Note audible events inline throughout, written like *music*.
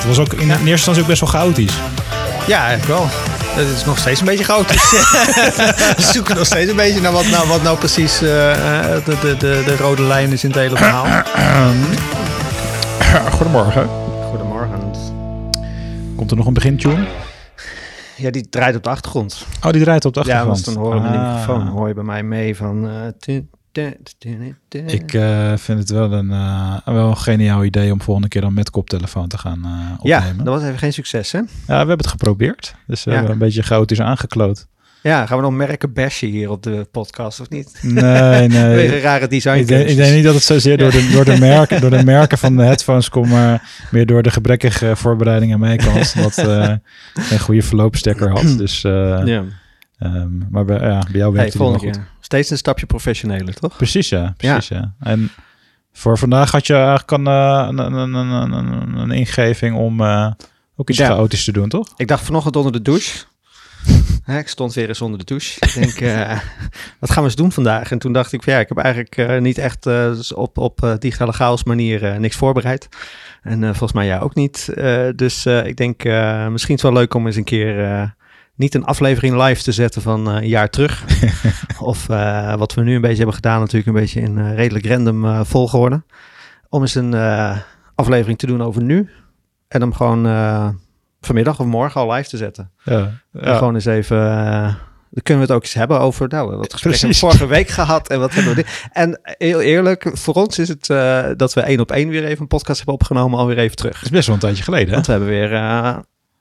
ja, ja, ja. Het was ook in eerste instantie ook best wel chaotisch. Ja, eigenlijk wel. Het is nog steeds een beetje chaotisch. *laughs* we zoeken nog steeds een beetje naar wat nou, wat nou precies eh, eh, de, de, de, de rode lijn is in het hele verhaal. *clears throat* Goedemorgen. Goedemorgen. Komt er nog een begintune? Ja, die draait op de achtergrond. Oh, die draait op de Ja, achtergrond. want dan horen we de Ah. microfoon. hoor je bij mij mee van... eh, Ik eh, vind het wel een, eh, wel een geniaal idee om volgende keer dan met koptelefoon te gaan eh, ja, opnemen. dat was even geen succes, hè? Ja, we hebben het geprobeerd. Dus we Ja. hebben een beetje chaotisch aangekloot. Ja, gaan we nog merken bashen hier op de podcast, of niet? Nee, nee. *laughs* Wegen rare design Ik denk, ik denk niet dat het zozeer door de, door, de merken, door de merken van de *laughs* headphones komt, maar meer door de gebrekkige voorbereiding aan mijn kant. *laughs* Dat eh een goede verloopstekker had. Dus, eh, Ja. Ehm, maar bij, ja, bij jou Hey, werkt het wel volgende goed. Steeds een stapje professioneler, toch? Precies, ja. Precies, ja. En voor vandaag had je eigenlijk een, eh, een, een, een, ingeving om eh, ook iets Ja. chaotisch te doen, toch? Ik dacht vanochtend onder de douche. *laughs* Hè, ik stond weer eens onder de douche. Ik denk, eh, *laughs* wat gaan we eens doen vandaag? En toen dacht ik, van, ja, ik heb eigenlijk niet echt op, op digitale chaos manier niks voorbereid. En volgens mij jij ook niet. Dus ik denk, misschien is het wel leuk om eens een keer niet een aflevering live te zetten van eh, een jaar terug. *laughs* of eh, wat we nu een beetje hebben gedaan, natuurlijk een beetje in eh, redelijk random volgorde. Om eens een aflevering te doen over nu. En hem gewoon vanmiddag of morgen al live te zetten. Ja. En Gewoon eens even. dan kunnen we het ook eens hebben over. Nou, wat gesprekken hebben we vorige week gehad en wat hebben we dit. En heel eerlijk, voor ons is het dat we één op één weer even een podcast hebben opgenomen, alweer even terug. Dat is best wel een tijdje geleden, hè? Want we hebben weer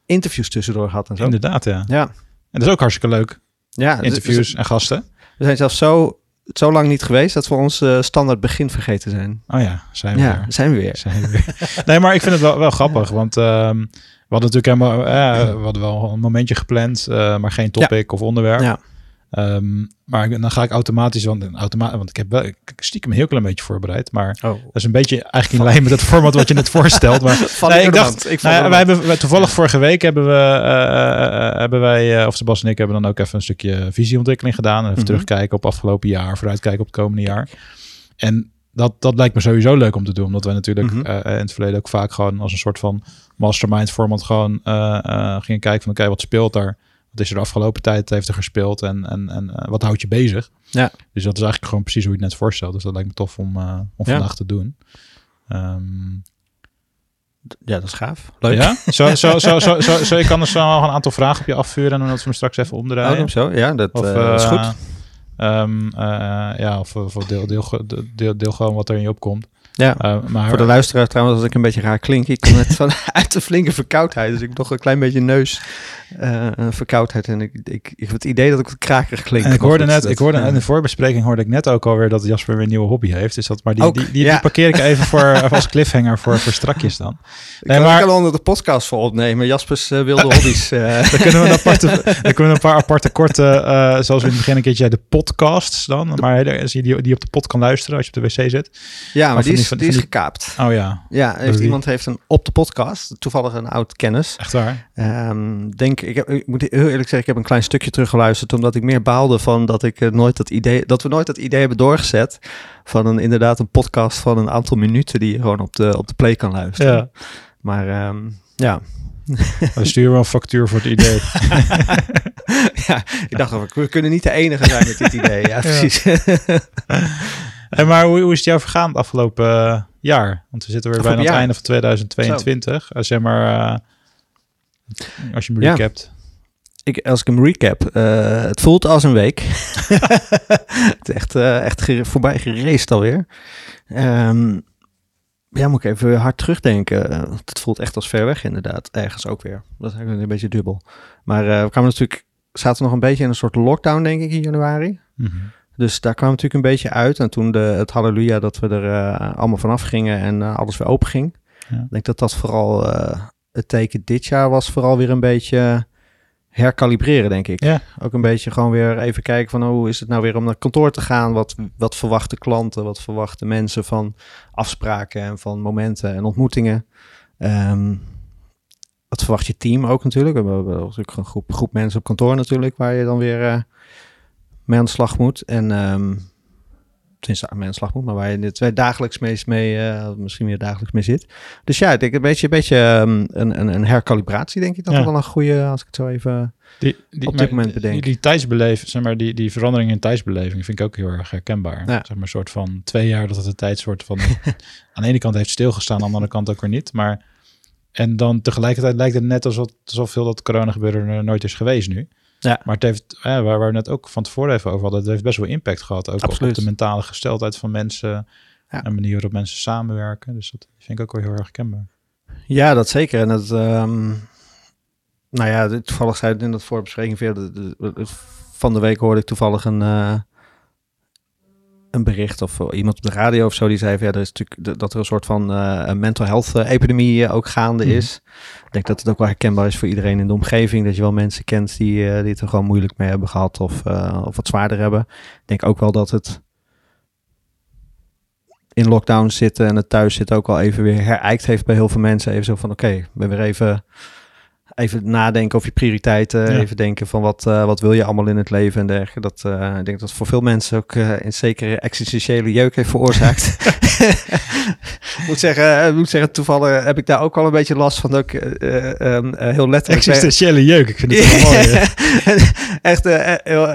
interviews tussendoor gehad en zo. Inderdaad, ja. Ja, En dat is ook hartstikke leuk. ja dus- Interviews dus en gasten. we zijn zelfs zo, zo lang niet geweest dat we ons eh, standaard begin vergeten zijn. Oh ja, zijn we Ja, weer. zijn we weer. Zijn we weer. *laughs* nee, maar ik vind het wel, wel grappig, want ehm, we hadden natuurlijk helemaal, eh, we hadden wel een momentje gepland, eh, maar geen topic of onderwerp. Ja. Ehm, maar dan ga ik automatisch, want, want ik heb wel ik stiekem een heel klein beetje voorbereid, maar Oh. dat is een beetje eigenlijk in lijn met het format wat je net voorstelt. Maar *laughs* Nee, ik dacht. Ik nou wij hebben toevallig vorige week hebben we, eh, hebben wij, of Sebas en ik hebben dan ook even een stukje visieontwikkeling gedaan. En even Mhm. terugkijken op afgelopen jaar, vooruitkijken op het komende jaar. En dat, dat lijkt me sowieso leuk om te doen, omdat wij natuurlijk Mhm. in het verleden ook vaak gewoon als een soort van mastermind format gewoon gingen kijken van oké, wat speelt er? Wat is er de afgelopen tijd heeft er gespeeld en, en, en eh, wat houdt je bezig? Ja. Dus dat is eigenlijk gewoon precies hoe je het net voorstelt. Dus dat lijkt me tof om, eh, om Ja. vandaag te doen. Ehm, Ja, dat is gaaf. Leuk. ja? *laughs* Zo, zo, zo, zo, zo, zo, ik kan er zo nog een aantal vragen op je afvuren en dan dat we hem straks even Oh, omdraaien. dan zo. Ja, dat, of, eh, is goed. ehm, eh, ja, of, of deel, deel, deel, deel gewoon wat er in je opkomt. Ja. Eh, maar, Voor de luisteraar trouwens, als ik een beetje raar klink. Ik kom net van *laughs* uit een flinke verkoudheid. Dus ik heb nog een klein beetje neus eh, verkoudheid. En ik, ik, ik heb het idee dat ik wat krakerig klink. en ik hoorde net, dat- ik hoorde ja. in de voorbespreking hoorde ik net ook alweer dat Jasper weer een nieuwe hobby heeft. Dus dat, maar die, Ook, die, die, ja. die parkeer ik even voor *laughs* als cliffhanger voor, voor strakjes dan. Ik Nee, kan, maar- ik kan onder de podcast voor opnemen. Jaspers eh, wilde *laughs* hobby's. Dan kunnen we een, aparte, dan kunnen we een paar aparte korte, zoals we in het begin een keertje de podcasts dan. Maar je die, die op de pod kan luisteren als je op de wc zit. ja, maar die die- is, van- die is die- gekaapt. Oh ja, Ja, heeft, iemand heeft een op de podcast, toevallig een oud kennis. echt waar. Ehm, denk, ik, heb, ik moet heel eerlijk zeggen, ik heb een klein stukje teruggeluisterd, omdat ik meer baalde van dat ik eh, nooit dat idee, dat we nooit dat idee hebben doorgezet van een inderdaad een podcast van een aantal minuten die je gewoon op de, op de play kan luisteren. Ja. Maar ehm, ja. We sturen wel een factuur voor het idee. *laughs* ja, ik dacht, we- we kunnen niet de enige zijn met dit idee. Ja, precies. *laughs* Hey, maar hoe, hoe is het jou vergaan het afgelopen eh, jaar? Want we zitten weer bijna aan het einde van 2022. Als zeg maar, eh, als je hem Ja. recapt. ik, als ik hem recap, eh, het voelt als een week. *laughs* het is echt, eh, echt voorbij geraced alweer. Ehm, ja, moet ik even hard terugdenken. Eh, het voelt echt als ver weg inderdaad. Ergens ook weer. Dat is eigenlijk een beetje dubbel. Maar eh, we kwamen natuurlijk, zaten nog een beetje in een soort lockdown denk ik in januari. Mhm. Dus daar kwam natuurlijk een beetje uit. En toen de, het halleluja dat we er eh, allemaal vanaf gingen en eh, alles weer open ging. Ja. Ik denk dat dat vooral eh, het teken dit jaar was vooral weer een beetje herkalibreren, denk ik. Ja. Ook een beetje gewoon weer even kijken van oh, hoe is het nou weer om naar kantoor te gaan? Wat, wat verwachten klanten? Wat verwachten mensen van afspraken en van momenten en ontmoetingen? Ehm, wat verwacht je team ook natuurlijk? We hebben natuurlijk een groep, groep mensen op kantoor natuurlijk, waar je dan weer mee aan de slag moet. En um, tenminste aan de slag moet, maar waar je het dagelijks mee, mee uh, misschien weer dagelijks mee zit. Dus ja, ik denk een beetje, een, beetje um, een, een, een herkalibratie, denk ik dat ja. wel een goede, als ik het zo even die, die, op dit moment bedenk. Die, die tijdsbeleving, zeg maar, die, die verandering in tijdsbeleving vind ik ook heel erg herkenbaar. Ja. Zeg maar een soort van twee jaar dat het een tijd soort van *laughs* aan de ene kant heeft stilgestaan, aan de andere kant ook weer niet. Maar en dan tegelijkertijd lijkt het net alsof, alsof veel dat corona gebeuren nooit is geweest nu. Ja. Maar het heeft, waar, waar we net ook van tevoren even over hadden, het heeft best wel impact gehad. Ook Absoluut. op de mentale gesteldheid van mensen ja. en de manier waarop mensen samenwerken. Dus dat vind ik ook wel heel erg kenbaar. Ja, dat zeker. En het, um, nou ja, toevallig zei het in dat voorbespreking veel. Van de week hoorde ik toevallig een, uh, een bericht of iemand op de radio of zo die zei: ja, er is natuurlijk dat er een soort van uh, een mental health epidemie ook gaande mm. is. Ik denk dat het ook wel herkenbaar is voor iedereen in de omgeving. Dat je wel mensen kent die, uh, die het er gewoon moeilijk mee hebben gehad of, uh, of wat zwaarder hebben. Ik denk ook wel dat het in lockdown zitten en het thuis zitten ook wel even weer herijkt heeft bij heel veel mensen. Even zo van: oké, okay, ben weer even even nadenken over je prioriteiten. Ja. Even denken van wat, uh, wat wil je allemaal in het leven en dergelijke. Dat, uh, ik denk dat voor veel mensen ook uh, een zekere existentiële jeuk heeft veroorzaakt. *laughs* *laughs* moet, zeggen, moet zeggen, toevallig heb ik daar ook al een beetje last van. Ook um, heel letterlijk. Existentiële jeuk, ik vind het wel mooi. *laughs* Echt heel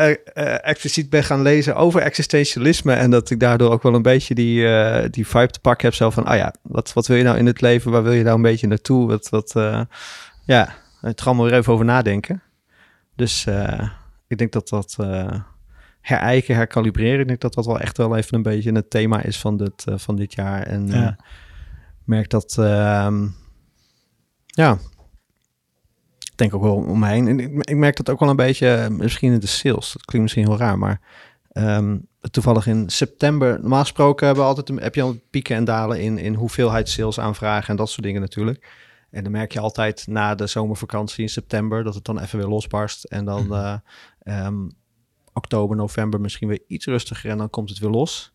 expliciet ben gaan lezen over existentialisme. En dat ik daardoor ook wel een beetje die, die vibe te pakken heb. Zo van, ah ja, wat, wat wil je nou in het leven? Waar wil je nou een beetje naartoe? Wat, wat ja, het gaan we weer even over nadenken. Dus uh, ik denk dat dat uh, herijken, herkalibreren, ik denk dat dat wel echt wel even een beetje het thema is van dit, uh, van dit jaar. En ja. merk dat, ehm, ja, ik denk ook wel om me heen. En ik, ik, merk dat ook wel een beetje, misschien in de sales. Dat klinkt misschien heel raar, maar um, toevallig in september, normaal gesproken hebben we altijd, heb je al pieken en dalen in, in hoeveelheid sales aanvragen en dat soort dingen natuurlijk. En dan merk je altijd na de zomervakantie in september dat het dan even weer losbarst. En dan uh, um, oktober, november misschien weer iets rustiger en dan komt het weer los.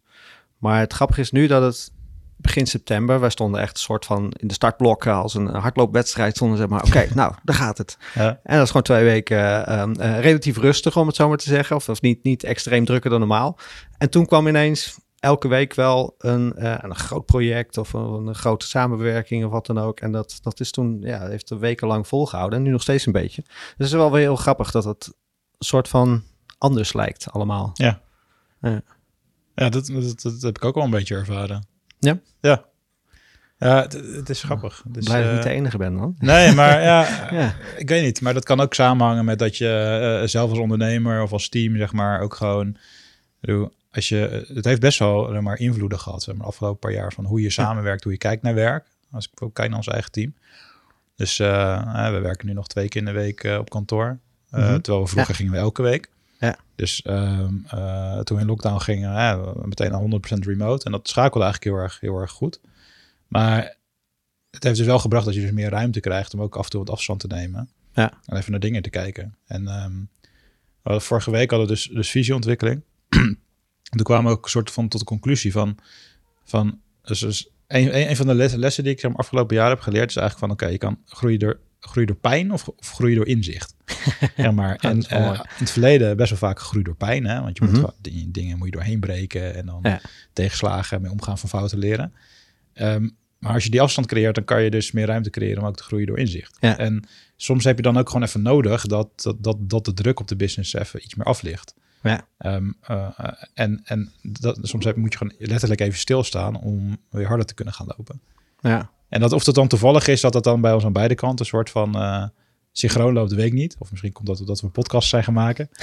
Maar het grappige is nu dat het begin september, wij stonden echt een soort van in de startblokken als een hardloopwedstrijd stonden zeg maar, oké, okay, *laughs* nou, daar gaat het. Ja. En dat is gewoon twee weken um, uh, relatief rustig om het zo maar te zeggen, of, of niet, niet extreem drukker dan normaal. En toen kwam ineens elke week wel een, uh, een groot project of een, een, grote samenwerking of wat dan ook. En dat, dat is toen, ja, heeft er wekenlang volgehouden en nu nog steeds een beetje. Dus het is wel weer heel grappig dat het soort van anders lijkt allemaal. Ja. Ja, ja dat, dat, dat heb ik ook wel een beetje ervaren. Ja? Ja. Ja, het, het is grappig. Dus, Blij dat ik niet de enige ben dan. Nee, maar *laughs* ja, ja, ik weet niet. Maar dat kan ook samenhangen met dat je uh, zelf als ondernemer of als team, zeg maar, ook gewoon... Bedoel, als je, het heeft best wel maar, invloeden gehad, zeg maar, de afgelopen paar jaar, van hoe je samenwerkt, hoe je kijkt naar werk. Als ik ook kijk naar ons eigen team. Dus uh, we werken nu nog twee keer in de week uh, op kantoor. Uh, mm-hmm. Terwijl we vroeger ja. gingen we elke week. Ja. Dus ehm, toen we in lockdown gingen, meteen naar 100% remote. En dat schakelde eigenlijk heel erg, heel erg goed. Maar het heeft dus wel gebracht dat je dus meer ruimte krijgt om ook af en toe wat afstand te nemen. Ja. En even naar dingen te kijken. En um, vorige week hadden we dus, dus visieontwikkeling. *clears throat* toen kwamen we ook een soort van tot de conclusie van, van dus, dus een, een, van de lessen die ik zeg maar, afgelopen jaar heb geleerd is eigenlijk van oké, je kan groeien door, groeien door pijn of, of groeien door inzicht. *laughs* ja, maar en uh, in het verleden best wel vaak gegroeid door pijn, hè? want je moet mm-hmm. dingen, dingen moet je doorheen breken en dan ja. tegenslagen mee omgaan van fouten leren. Um, maar als je die afstand creëert, dan kan je dus meer ruimte creëren om ook te groeien door inzicht. Ja. En soms heb je dan ook gewoon even nodig dat, dat, dat, dat de druk op de business even iets meer af ligt. Ja. Um, uh, en en dat, soms heb, moet je gewoon letterlijk even stilstaan om weer harder te kunnen gaan lopen. Ja. En dat of dat dan toevallig is dat dat dan bij ons aan beide kanten een soort van uh, synchroon loopt, weet ik niet. Of misschien komt dat omdat we een podcast zijn gaan maken. *laughs*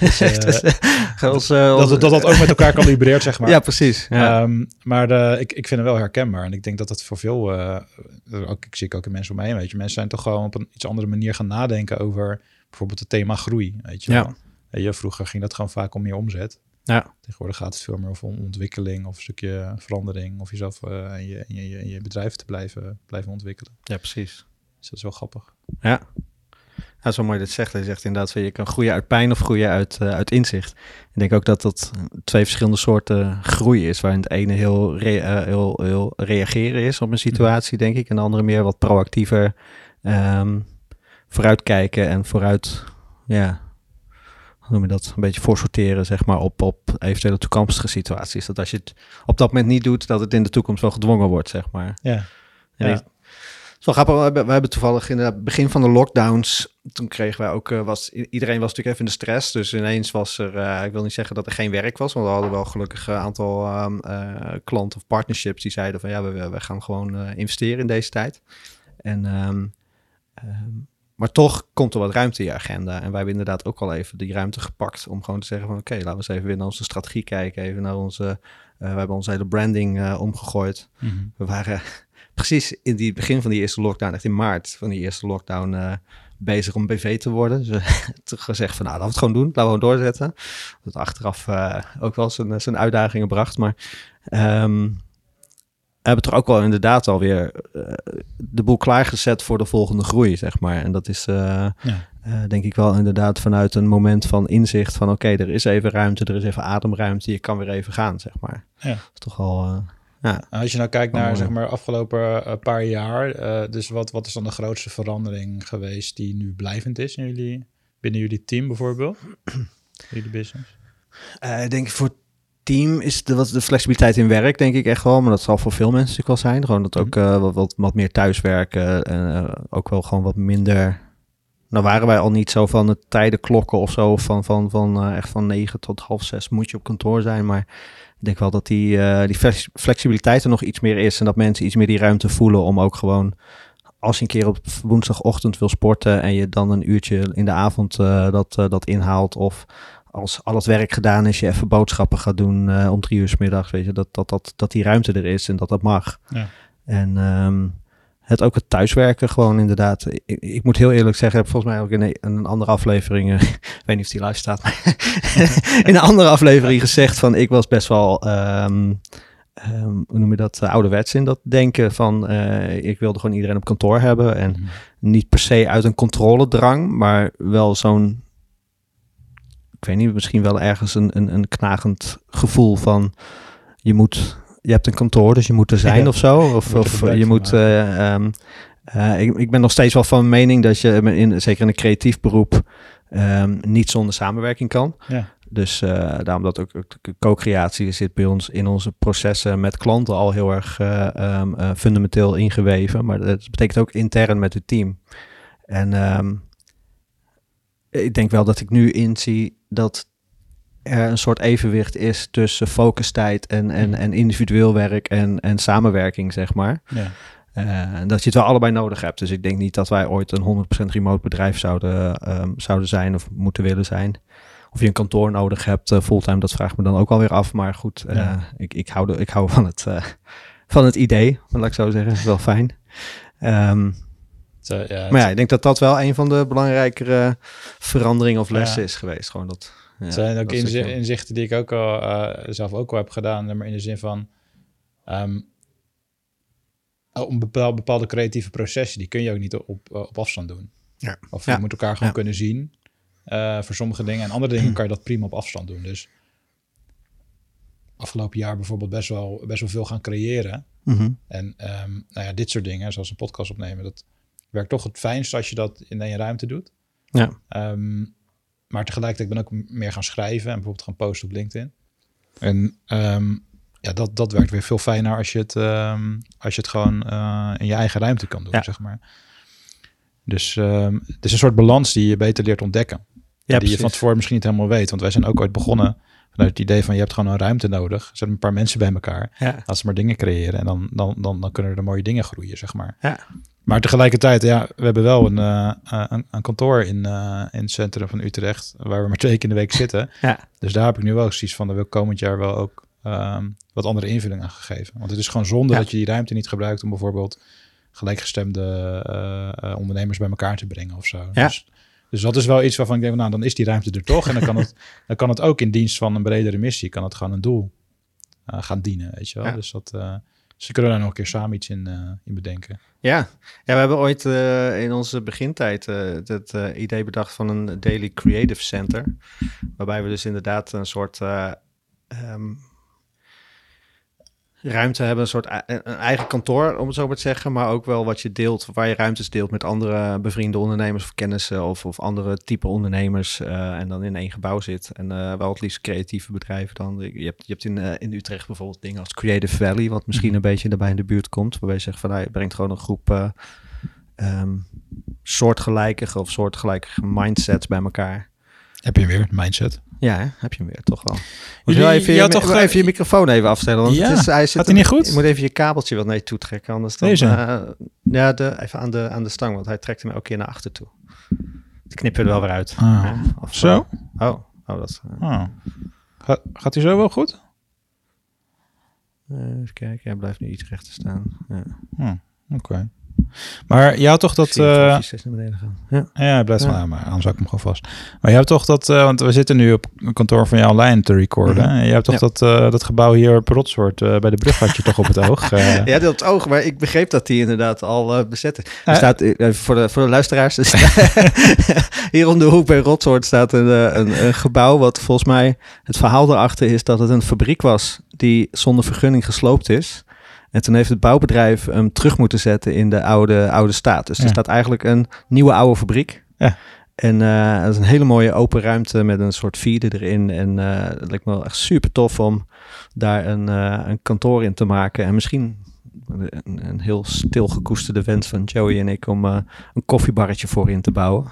dus, uh, ons, dat, dat dat ook met elkaar kalibreert, zeg maar. Ja, precies. Ja. Um, maar de, ik, ik vind het wel herkenbaar. En ik denk dat dat voor veel, ook, ik zie ook in mensen om mij heen, weet je, mensen zijn toch gewoon op een iets andere manier gaan nadenken over bijvoorbeeld het thema groei. Weet je, ja. je vroeger ging dat gewoon vaak om meer omzet. Ja. Tegenwoordig gaat het veel meer over ontwikkeling of een stukje verandering of jezelf uh, en, je, en, je, en je bedrijf te blijven, blijven ontwikkelen. Ja, precies. Dus dat is wel grappig. Ja. Ja, zo mooi dat zegt. Hij zegt inderdaad, je kan groeien uit pijn of groeien uit, uh, uit inzicht. Ik denk ook dat dat twee verschillende soorten groei is. Waarin het ene heel, re uh, heel, heel reageren is op een situatie, denk ik. En de andere meer wat proactiever um, vooruitkijken en vooruit, ja, hoe noem je dat? Een beetje voorsorteren, zeg maar, op, op eventuele toekomstige situaties. Dat als je het op dat moment niet doet, dat het in de toekomst wel gedwongen wordt, zeg maar. Ja. ja. ja. Zo grappig, we hebben, we hebben toevallig in het begin van de lockdowns, toen kregen wij ook, uh, was, iedereen was natuurlijk even in de stress. Dus ineens was er, uh, ik wil niet zeggen dat er geen werk was, want we hadden wel gelukkig een aantal um, uh, klanten of partnerships die zeiden van ja, we, we gaan gewoon investeren in deze tijd. En, um, um, maar toch komt er wat ruimte in je agenda. En wij hebben inderdaad ook al even die ruimte gepakt om gewoon te zeggen van oké, okay, laten we eens even weer naar onze strategie kijken, even naar onze, we hebben onze hele branding omgegooid. Mm -hmm. We waren *laughs* precies in die begin van die eerste lockdown, echt in maart van die eerste lockdown, uh, bezig om BV te worden. Dus *laughs* we gezegd van nou, laten we het gewoon doen, laten we gewoon doorzetten. Dat achteraf uh, ook wel zijn, zijn uitdagingen bracht. Maar um, hebben toch ook wel inderdaad alweer uh, de boel klaargezet voor de volgende groei, zeg maar. En dat is ja. denk ik wel inderdaad vanuit een moment van inzicht van oké, okay, er is even ruimte, er is even ademruimte, je kan weer even gaan, zeg maar. Ja. Dat is toch al... Ja. Als je nou kijkt naar oh, zeg maar afgelopen uh, paar jaar, uh, dus wat, wat is dan de grootste verandering geweest die nu blijvend is in jullie, binnen jullie team bijvoorbeeld? *clears throat* jullie business? Uh, ik denk voor team is de, wat, de flexibiliteit in werk denk ik echt wel, maar dat zal voor veel mensen natuurlijk wel zijn. Gewoon dat ook uh, wat, wat, wat meer thuiswerken en uh, ook wel gewoon wat minder. Nou waren wij al niet zo van de tijdenklokken of zo, van, van, van uh, echt van negen tot half zes moet je op kantoor zijn, maar ik denk wel dat die, die flexibiliteit er nog iets meer is. En dat mensen iets meer die ruimte voelen om ook gewoon. Als je een keer op woensdagochtend wil sporten en je dan een uurtje in de avond uh, dat, uh, dat inhaalt. Of als al het werk gedaan is, je even boodschappen gaat doen om drie uur s middags. Weet je, dat, dat, dat, dat die ruimte er is en dat dat mag. Ja. En um, het ook het thuiswerken gewoon inderdaad. Ik, ik, moet heel eerlijk zeggen, heb volgens mij ook in een, in een andere aflevering, uh, *laughs* ik weet niet of die live staat, maar *laughs* in een andere aflevering gezegd van ik was best wel, um, um, hoe noem je dat, uh, ouderwets in dat denken van uh, ik wilde gewoon iedereen op kantoor hebben en mm. niet per se uit een controledrang, maar wel zo'n, ik weet niet, misschien wel ergens een, een, een knagend gevoel van je moet je hebt een kantoor, dus je moet er zijn ja. of zo. Of je moet, of, je moet uh, um, uh, ik, ik ben nog steeds wel van mening dat je, in, zeker in een creatief beroep, um, niet zonder samenwerking kan. Ja. Dus uh, daarom dat ook, ook co-creatie zit bij ons in onze processen met klanten al heel erg um, fundamenteel ingeweven. Maar dat betekent ook intern met het team. En ik denk wel dat ik nu inzie dat er een soort evenwicht is tussen focustijd en, en, en individueel werk en, en samenwerking, zeg maar. Ja. Uh, dat je het wel allebei nodig hebt. Dus ik denk niet dat wij ooit een 100% remote bedrijf zouden, um, zouden zijn of moeten willen zijn. Of je een kantoor nodig hebt, uh, fulltime, dat vraagt me dan ook alweer af. Maar goed, uh, ja. ik, ik, hou de, ik hou van het, van het idee, laat ik zo zeggen. is wel fijn. Um, Zo, ja, maar ja, ik denk dat dat wel een van de belangrijkere veranderingen of lessen ja. is geweest. Gewoon dat ja, het zijn ook inzichten, inzichten die ik ook al uh, zelf ook al heb gedaan, maar in de zin van um, om bepaalde, bepaalde creatieve processen, die kun je ook niet op, op afstand doen. Ja. Of je moet elkaar gewoon kunnen zien uh, voor sommige dingen. En andere dingen *clears throat* kan je dat prima op afstand doen. Dus afgelopen jaar bijvoorbeeld best wel, best wel veel gaan creëren. Mm -hmm. En um, nou ja, dit soort dingen, zoals een podcast opnemen, dat werkt toch het fijnst als je dat in één ruimte doet. Ja. Um, maar tegelijkertijd ben ik ook meer gaan schrijven en bijvoorbeeld gaan posten op LinkedIn. En um, ja, dat, dat werkt weer veel fijner als je het, um, als je het gewoon uh, in je eigen ruimte kan doen, ja. zeg maar. Dus het is een soort balans die je beter leert ontdekken. Ja, die precies. je van tevoren misschien niet helemaal weet. Want wij zijn ook ooit begonnen vanuit het idee van je hebt gewoon een ruimte nodig. Zet een paar mensen bij elkaar. Ja. Laat ze maar dingen creëren. En dan, dan, dan, dan kunnen er mooie dingen groeien, zeg maar. Ja. Maar tegelijkertijd, ja, we hebben wel een, uh, een, een, kantoor in, uh, in het centrum van Utrecht, waar we maar twee keer in de week zitten. *laughs* Ja. Dus daar heb ik nu wel zoiets van, dat wil komend jaar wel ook um, wat andere invulling aan gegeven. Want het is gewoon zonde ja. dat je die ruimte niet gebruikt om bijvoorbeeld gelijkgestemde uh, ondernemers bij elkaar te brengen of zo. Ja. Dus Dus dat is wel iets waarvan ik denk, nou, dan is die ruimte er toch. En dan kan het, *laughs* dan kan het ook in dienst van een bredere missie, kan het gewoon een doel eh, gaan dienen, weet je wel. Ja. Dus dat, eh, ze kunnen daar nog een keer samen iets in, eh, in bedenken. Ja. ja, we hebben ooit eh, in onze begintijd eh, het idee bedacht van een Daily Creative Center. Waarbij we dus inderdaad een soort eh, ehm, ruimte hebben, een soort een eigen kantoor, om het zo maar te zeggen. Maar ook wel wat je deelt, waar je ruimtes deelt met andere bevriende ondernemers of kennissen of, of andere type ondernemers. eh, en dan in één gebouw zit. En eh, wel het liefst creatieve bedrijven dan. Je hebt, je hebt in, eh, in Utrecht bijvoorbeeld dingen als Creative Valley, wat misschien een beetje daarbij in de buurt komt. Waarbij je zegt van, nou, je brengt gewoon een groep eh, ehm, soortgelijke of soortgelijke mindsets bij elkaar. Heb je weer mindset? Ja, heb je hem weer, toch wel. Moet Jullie- je wel even, je toch, even je microfoon even afstellen. Want Ja, het is, hij zit gaat hij niet goed? Je moet even je kabeltje wat je toe trekken. Anders dan, Deze? eh, ja, de, even aan de, aan de stang, want hij trekt hem elke keer naar achter toe. Dat knippen er wel weer uit. Ah? Of, Zo? eh, oh, oh, dat... Oh. Ga- gaat hij zo wel goed? even kijken, hij blijft nu iets rechter staan. Ja. Oh, Oké. Maar je had toch dat... Gaan. Ja. Ja, blijft Ja. maar anders hou ik hem gewoon vast. Maar je hebt toch dat, eh, want we zitten nu op een kantoor van jou online te recorden. Mhm. En je hebt toch Ja. dat, eh, dat gebouw hier op Rotsoort bij de brug had je toch op het oog. *laughs* Ja, dat op het oog, maar ik begreep dat die inderdaad al bezet is. Er staat, voor, de, voor de luisteraars, er *laughs* hier om de hoek bij Rotsoort staat een, een, een gebouw wat volgens mij, het verhaal erachter is dat het een fabriek was die zonder vergunning gesloopt is. En toen heeft het bouwbedrijf hem terug moeten zetten in de oude, oude staat. Dus er Ja. staat eigenlijk een nieuwe oude fabriek. Ja. En eh het is een hele mooie open ruimte met een soort feeder erin. En eh het lijkt me wel echt super tof om daar een, eh, een kantoor in te maken. En misschien een, een heel stil gekoesterde wens van Joey en ik om eh, een koffiebarretje voor in te bouwen.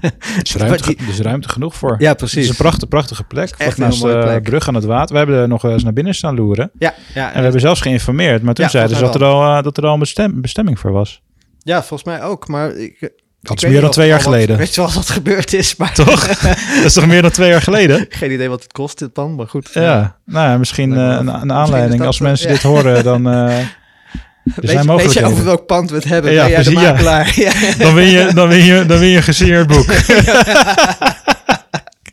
Er is *laughs* ruimte, is ruimte genoeg voor. Ja, Het is precies. een prachtige, prachtige plek. echt een naast mooie plek. brug aan het water. We hebben er nog eens naar binnen staan loeren. Ja, ja, En we hebben zelfs geïnformeerd. Maar toen Ja, zeiden ze dat er, al, eh, dat er al een bestem- bestemming voor was. ja, volgens mij ook. Maar ik, Dat is meer dan twee jaar wat- geleden. Weet je wel wat gebeurd is, maar Toch? dat is toch meer dan twee jaar geleden? *laughs* geen idee wat het kost dit pan, maar goed. Ja, nou ja, misschien eh, een, een aanleiding. dat, Als eh, mensen dit horen, dan... *laughs* eh, er Weet, zijn je- weet je mogelijkheden. over welk pand we het hebben? Ja, ben jij de makelaar? *laughs* Ja. Dan win je, dan win je, dan win je een gesigneerd boek. *laughs*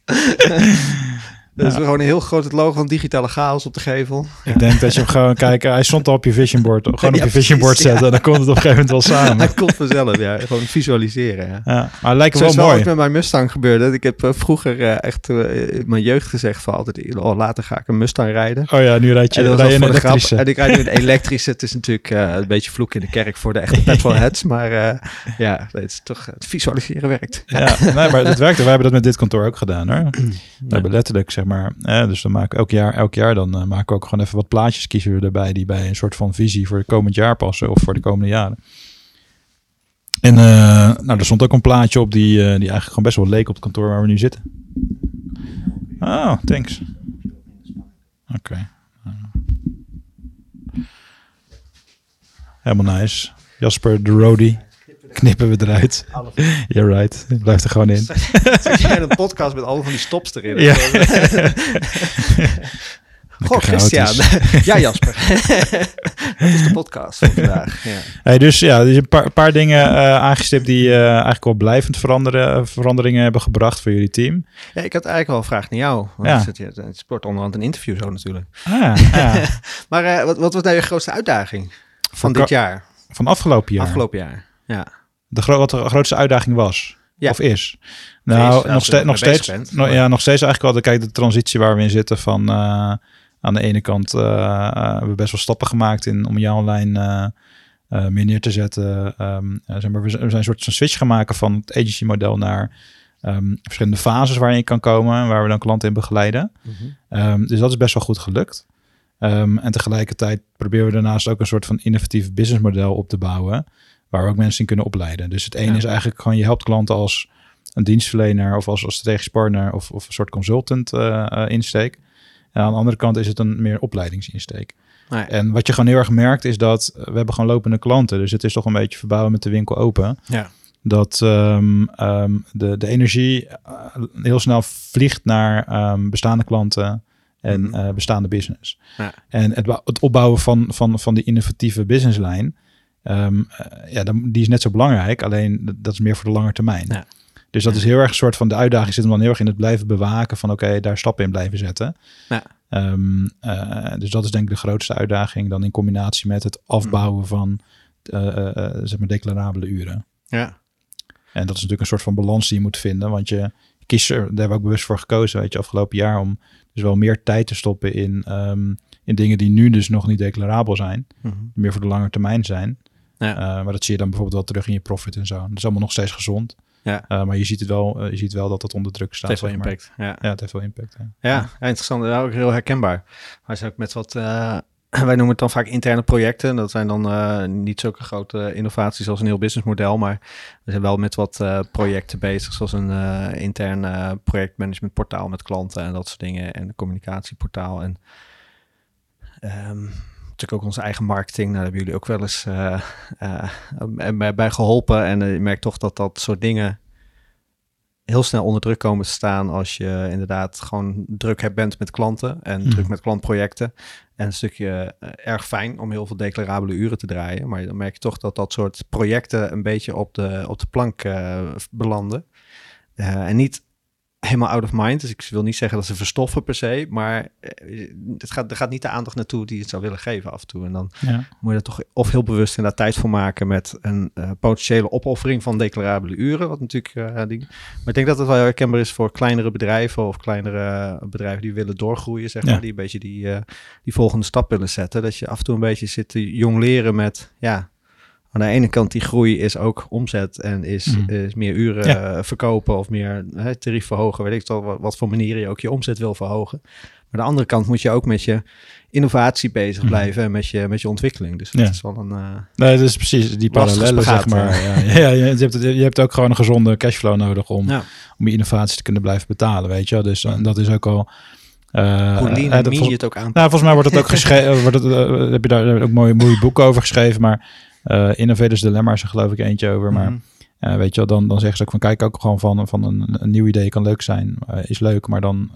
*laughs* Dat is gewoon een heel groot het logo van digitale chaos op de gevel. Ik denk dat je hem gewoon kijken. Hij stond al op je vision board. *laughs* Gewoon op je vision board zetten. Dan komt het op een gegeven moment wel *laughs* samen. Het komt vanzelf, ja. Gewoon visualiseren, ja. Ja, maar het lijkt Zo wel is mooi. met mijn Mustang gebeurde. Ik heb eh, vroeger eh, echt eh, in mijn jeugd gezegd van altijd, oh, later ga ik een Mustang rijden. Oh ja, nu rijd je, En dat rij je een grap. En ik rijd nu een elektrische. Het is natuurlijk een beetje vloek in de kerk voor de echte *laughs* petrolheads. Maar eh, ja, het is toch, het visualiseren werkt. Ja, nee, maar het werkte. Wij hebben dat met dit kantoor ook gedaan hoor. *clears throat* We hebben letterlijk, zeg maar, dus dan maken we elk jaar, elk jaar dan eh, maken we ook gewoon even wat plaatjes kiezen we erbij die bij een soort van visie voor het komend jaar passen of voor de komende jaren. En eh, nou, er stond ook een plaatje op die, eh, die eigenlijk gewoon best wel leek op het kantoor waar we nu zitten. Oh, thanks. Oké. Helemaal nice. Jasper de Roadie. Knippen we eruit. You're right. Blijft er gewoon in. Zit jij in een podcast met alle van die stops erin? Ja. *laughs* Goh, Christian. *laughs* ja, Jasper. dat is de podcast van vandaag. Ja. Hey, dus ja, er is een paar, paar dingen eh, aangestipt die eh, eigenlijk wel blijvend veranderen, veranderingen hebben gebracht voor jullie team. ja, ik had eigenlijk wel een vraag naar jou. Want Ja. het, sport onderhand een interview zo natuurlijk. Ah, ja. *laughs* Maar eh, wat, wat was nou je grootste uitdaging van Voor dit jaar? Van afgelopen jaar. Afgelopen jaar. Ja. De gro wat de grootste uitdaging was. Ja. Of is. Nou, nog, ste nog steeds. bent. ja, nog steeds eigenlijk wel. de- Kijk, de transitie waar we in zitten van. eh, aan de ene kant eh, eh, we hebben best wel stappen gemaakt in, om jou online meer neer te zetten. Eh, zeg maar, we zijn we zijn een soort van switch gaan maken van het agency model naar ehm, verschillende fases waarin je kan komen, waar we dan klanten in begeleiden. Mhm. Ehm, dus dat is best wel goed gelukt. En tegelijkertijd proberen we daarnaast ook een soort van innovatief businessmodel op te bouwen, waar we ook mensen in kunnen opleiden. Dus het ene Ja. is eigenlijk gewoon je helpt klanten als een dienstverlener of als, als strategisch partner of, of een soort consultant eh, eh, insteek. En aan de andere kant is het een meer opleidingsinsteek. Nou ja. En wat je gewoon heel erg merkt is dat eh, we hebben gewoon lopende klanten. Dus het is toch een beetje verbouwen met de winkel open. Ja. Dat ehm, ehm, de, de energie heel snel vliegt naar ehm, bestaande klanten en Mhm. bestaande business. Ja. En het opbouwen van, van, van die innovatieve businesslijn, ehm, eh, ja, dan, die is net zo belangrijk. Alleen dat- is meer voor de lange termijn. Ja. Dus dat is heel erg een soort van de uitdaging zit hem dan heel erg in het blijven bewaken van oké, daar stappen in blijven zetten. Ja. Ehm, eh, dus dat is denk ik de grootste uitdaging dan in combinatie met het afbouwen van eh, eh, eh, zeg maar declarabele uren. Ja. En dat is natuurlijk een soort van balans die je moet vinden. Want je kiest er, daar hebben we ook bewust voor gekozen, weet je, afgelopen jaar om dus wel meer tijd te stoppen in, ehm, in dingen die nu dus nog niet declarabel zijn. Mhm. Meer voor de lange termijn zijn. Ja. Eh, maar dat zie je dan bijvoorbeeld wel terug in je profit en zo. Dat is allemaal nog steeds gezond. Ja. Eh, maar je ziet, het wel, eh, je ziet wel dat het onder druk Het staat. heeft wel maar. impact. Ja. Ja, het heeft wel impact. Ja. Ja, ja, interessant. Ook heel herkenbaar. Wij zijn ook met wat, *clears throat* wij noemen het dan vaak interne projecten. Dat zijn dan niet zulke grote innovaties als een heel businessmodel, maar we zijn wel met wat projecten bezig, zoals een intern projectmanagementportaal met klanten en dat soort dingen, en een communicatieportaal. En ehm, natuurlijk ook onze eigen marketing. Nou, daar hebben jullie ook wel eens eh, eh, bij, bij geholpen. En je merkt toch dat dat soort dingen heel snel onder druk komen te staan als je inderdaad gewoon druk hebt bent met klanten en Mhm. druk met klantprojecten. En een stukje erg fijn om heel veel declarabele uren te draaien. Maar dan merk je toch dat dat soort projecten een beetje op de, op de plank belanden. En niet helemaal out of mind. Dus ik wil niet zeggen dat ze verstoffen per se. Maar eh, het gaat, er gaat niet de aandacht naartoe die het zou willen geven af en toe. En dan Ja. moet je er toch of heel bewust inderdaad tijd voor maken met een eh, potentiële opoffering van declarabele uren. Wat natuurlijk eh, ding. Maar ik denk dat het wel herkenbaar is voor kleinere bedrijven of kleinere bedrijven die willen doorgroeien, zeg Ja. maar, die een beetje die, die volgende stap willen zetten. Dat je af en toe een beetje zit te jongleren met ja. Aan de ene kant die groei is ook omzet en is, Mhm. is meer uren Ja. verkopen of meer hè, tarief verhogen. Weet ik wel wat, wat voor manieren je ook je omzet wil verhogen. Maar aan de andere kant moet je ook met je innovatie bezig Mhm. blijven en met je, met je ontwikkeling. Dus dat Ja. is wel een... eh, Nee, dat is precies die parallellen, zeg maar. Ja, ja, je, hebt, je hebt ook gewoon een gezonde cashflow nodig om, Ja. om je innovaties te kunnen blijven betalen, weet je wel. Dus dat is ook al... eh, hoe eh, dat je het ook aan. Nou, volgens mij wordt het ook *laughs* geschreven. wordt het, heb je daar ook mooie, mooie boeken over geschreven. Maar eh Innovators Dilemma is er geloof ik eentje over. Maar Mhm. eh, weet je wel, dan, dan zeggen ze ook van kijk ook gewoon van, van een, een nieuw idee kan leuk zijn. eh, is leuk, maar dan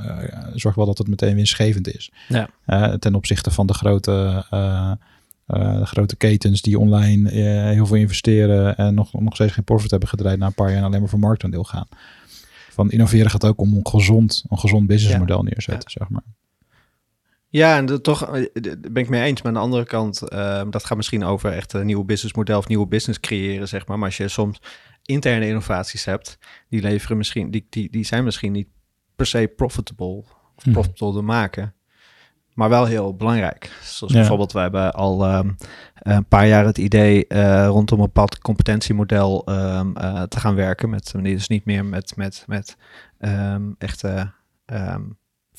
zorg wel dat het meteen winstgevend is. Ja. Ten opzichte van de grote, de grote ketens die online heel veel investeren. En nog, nog steeds geen profit hebben gedraaid na een paar jaar en alleen maar voor marktaandeel gaan. Van innoveren gaat ook om een gezond, een gezond businessmodel neerzetten, zeg maar. Ja, en dat toch eh, ben ik mee eens. Maar aan de andere kant, eh, dat gaat misschien over echt een nieuw businessmodel of nieuwe business creëren, zeg maar. Maar als je soms interne innovaties hebt, die leveren misschien, die, die, die zijn misschien niet per se profitable of Mhm. profitable te maken. Maar wel heel belangrijk. Zoals Ja. bijvoorbeeld, wij hebben al ehm, een paar jaar het idee eh, rondom een bepaald competentiemodel ehm, eh, te gaan werken. Met, dus niet meer met, met, met ehm, echte ehm,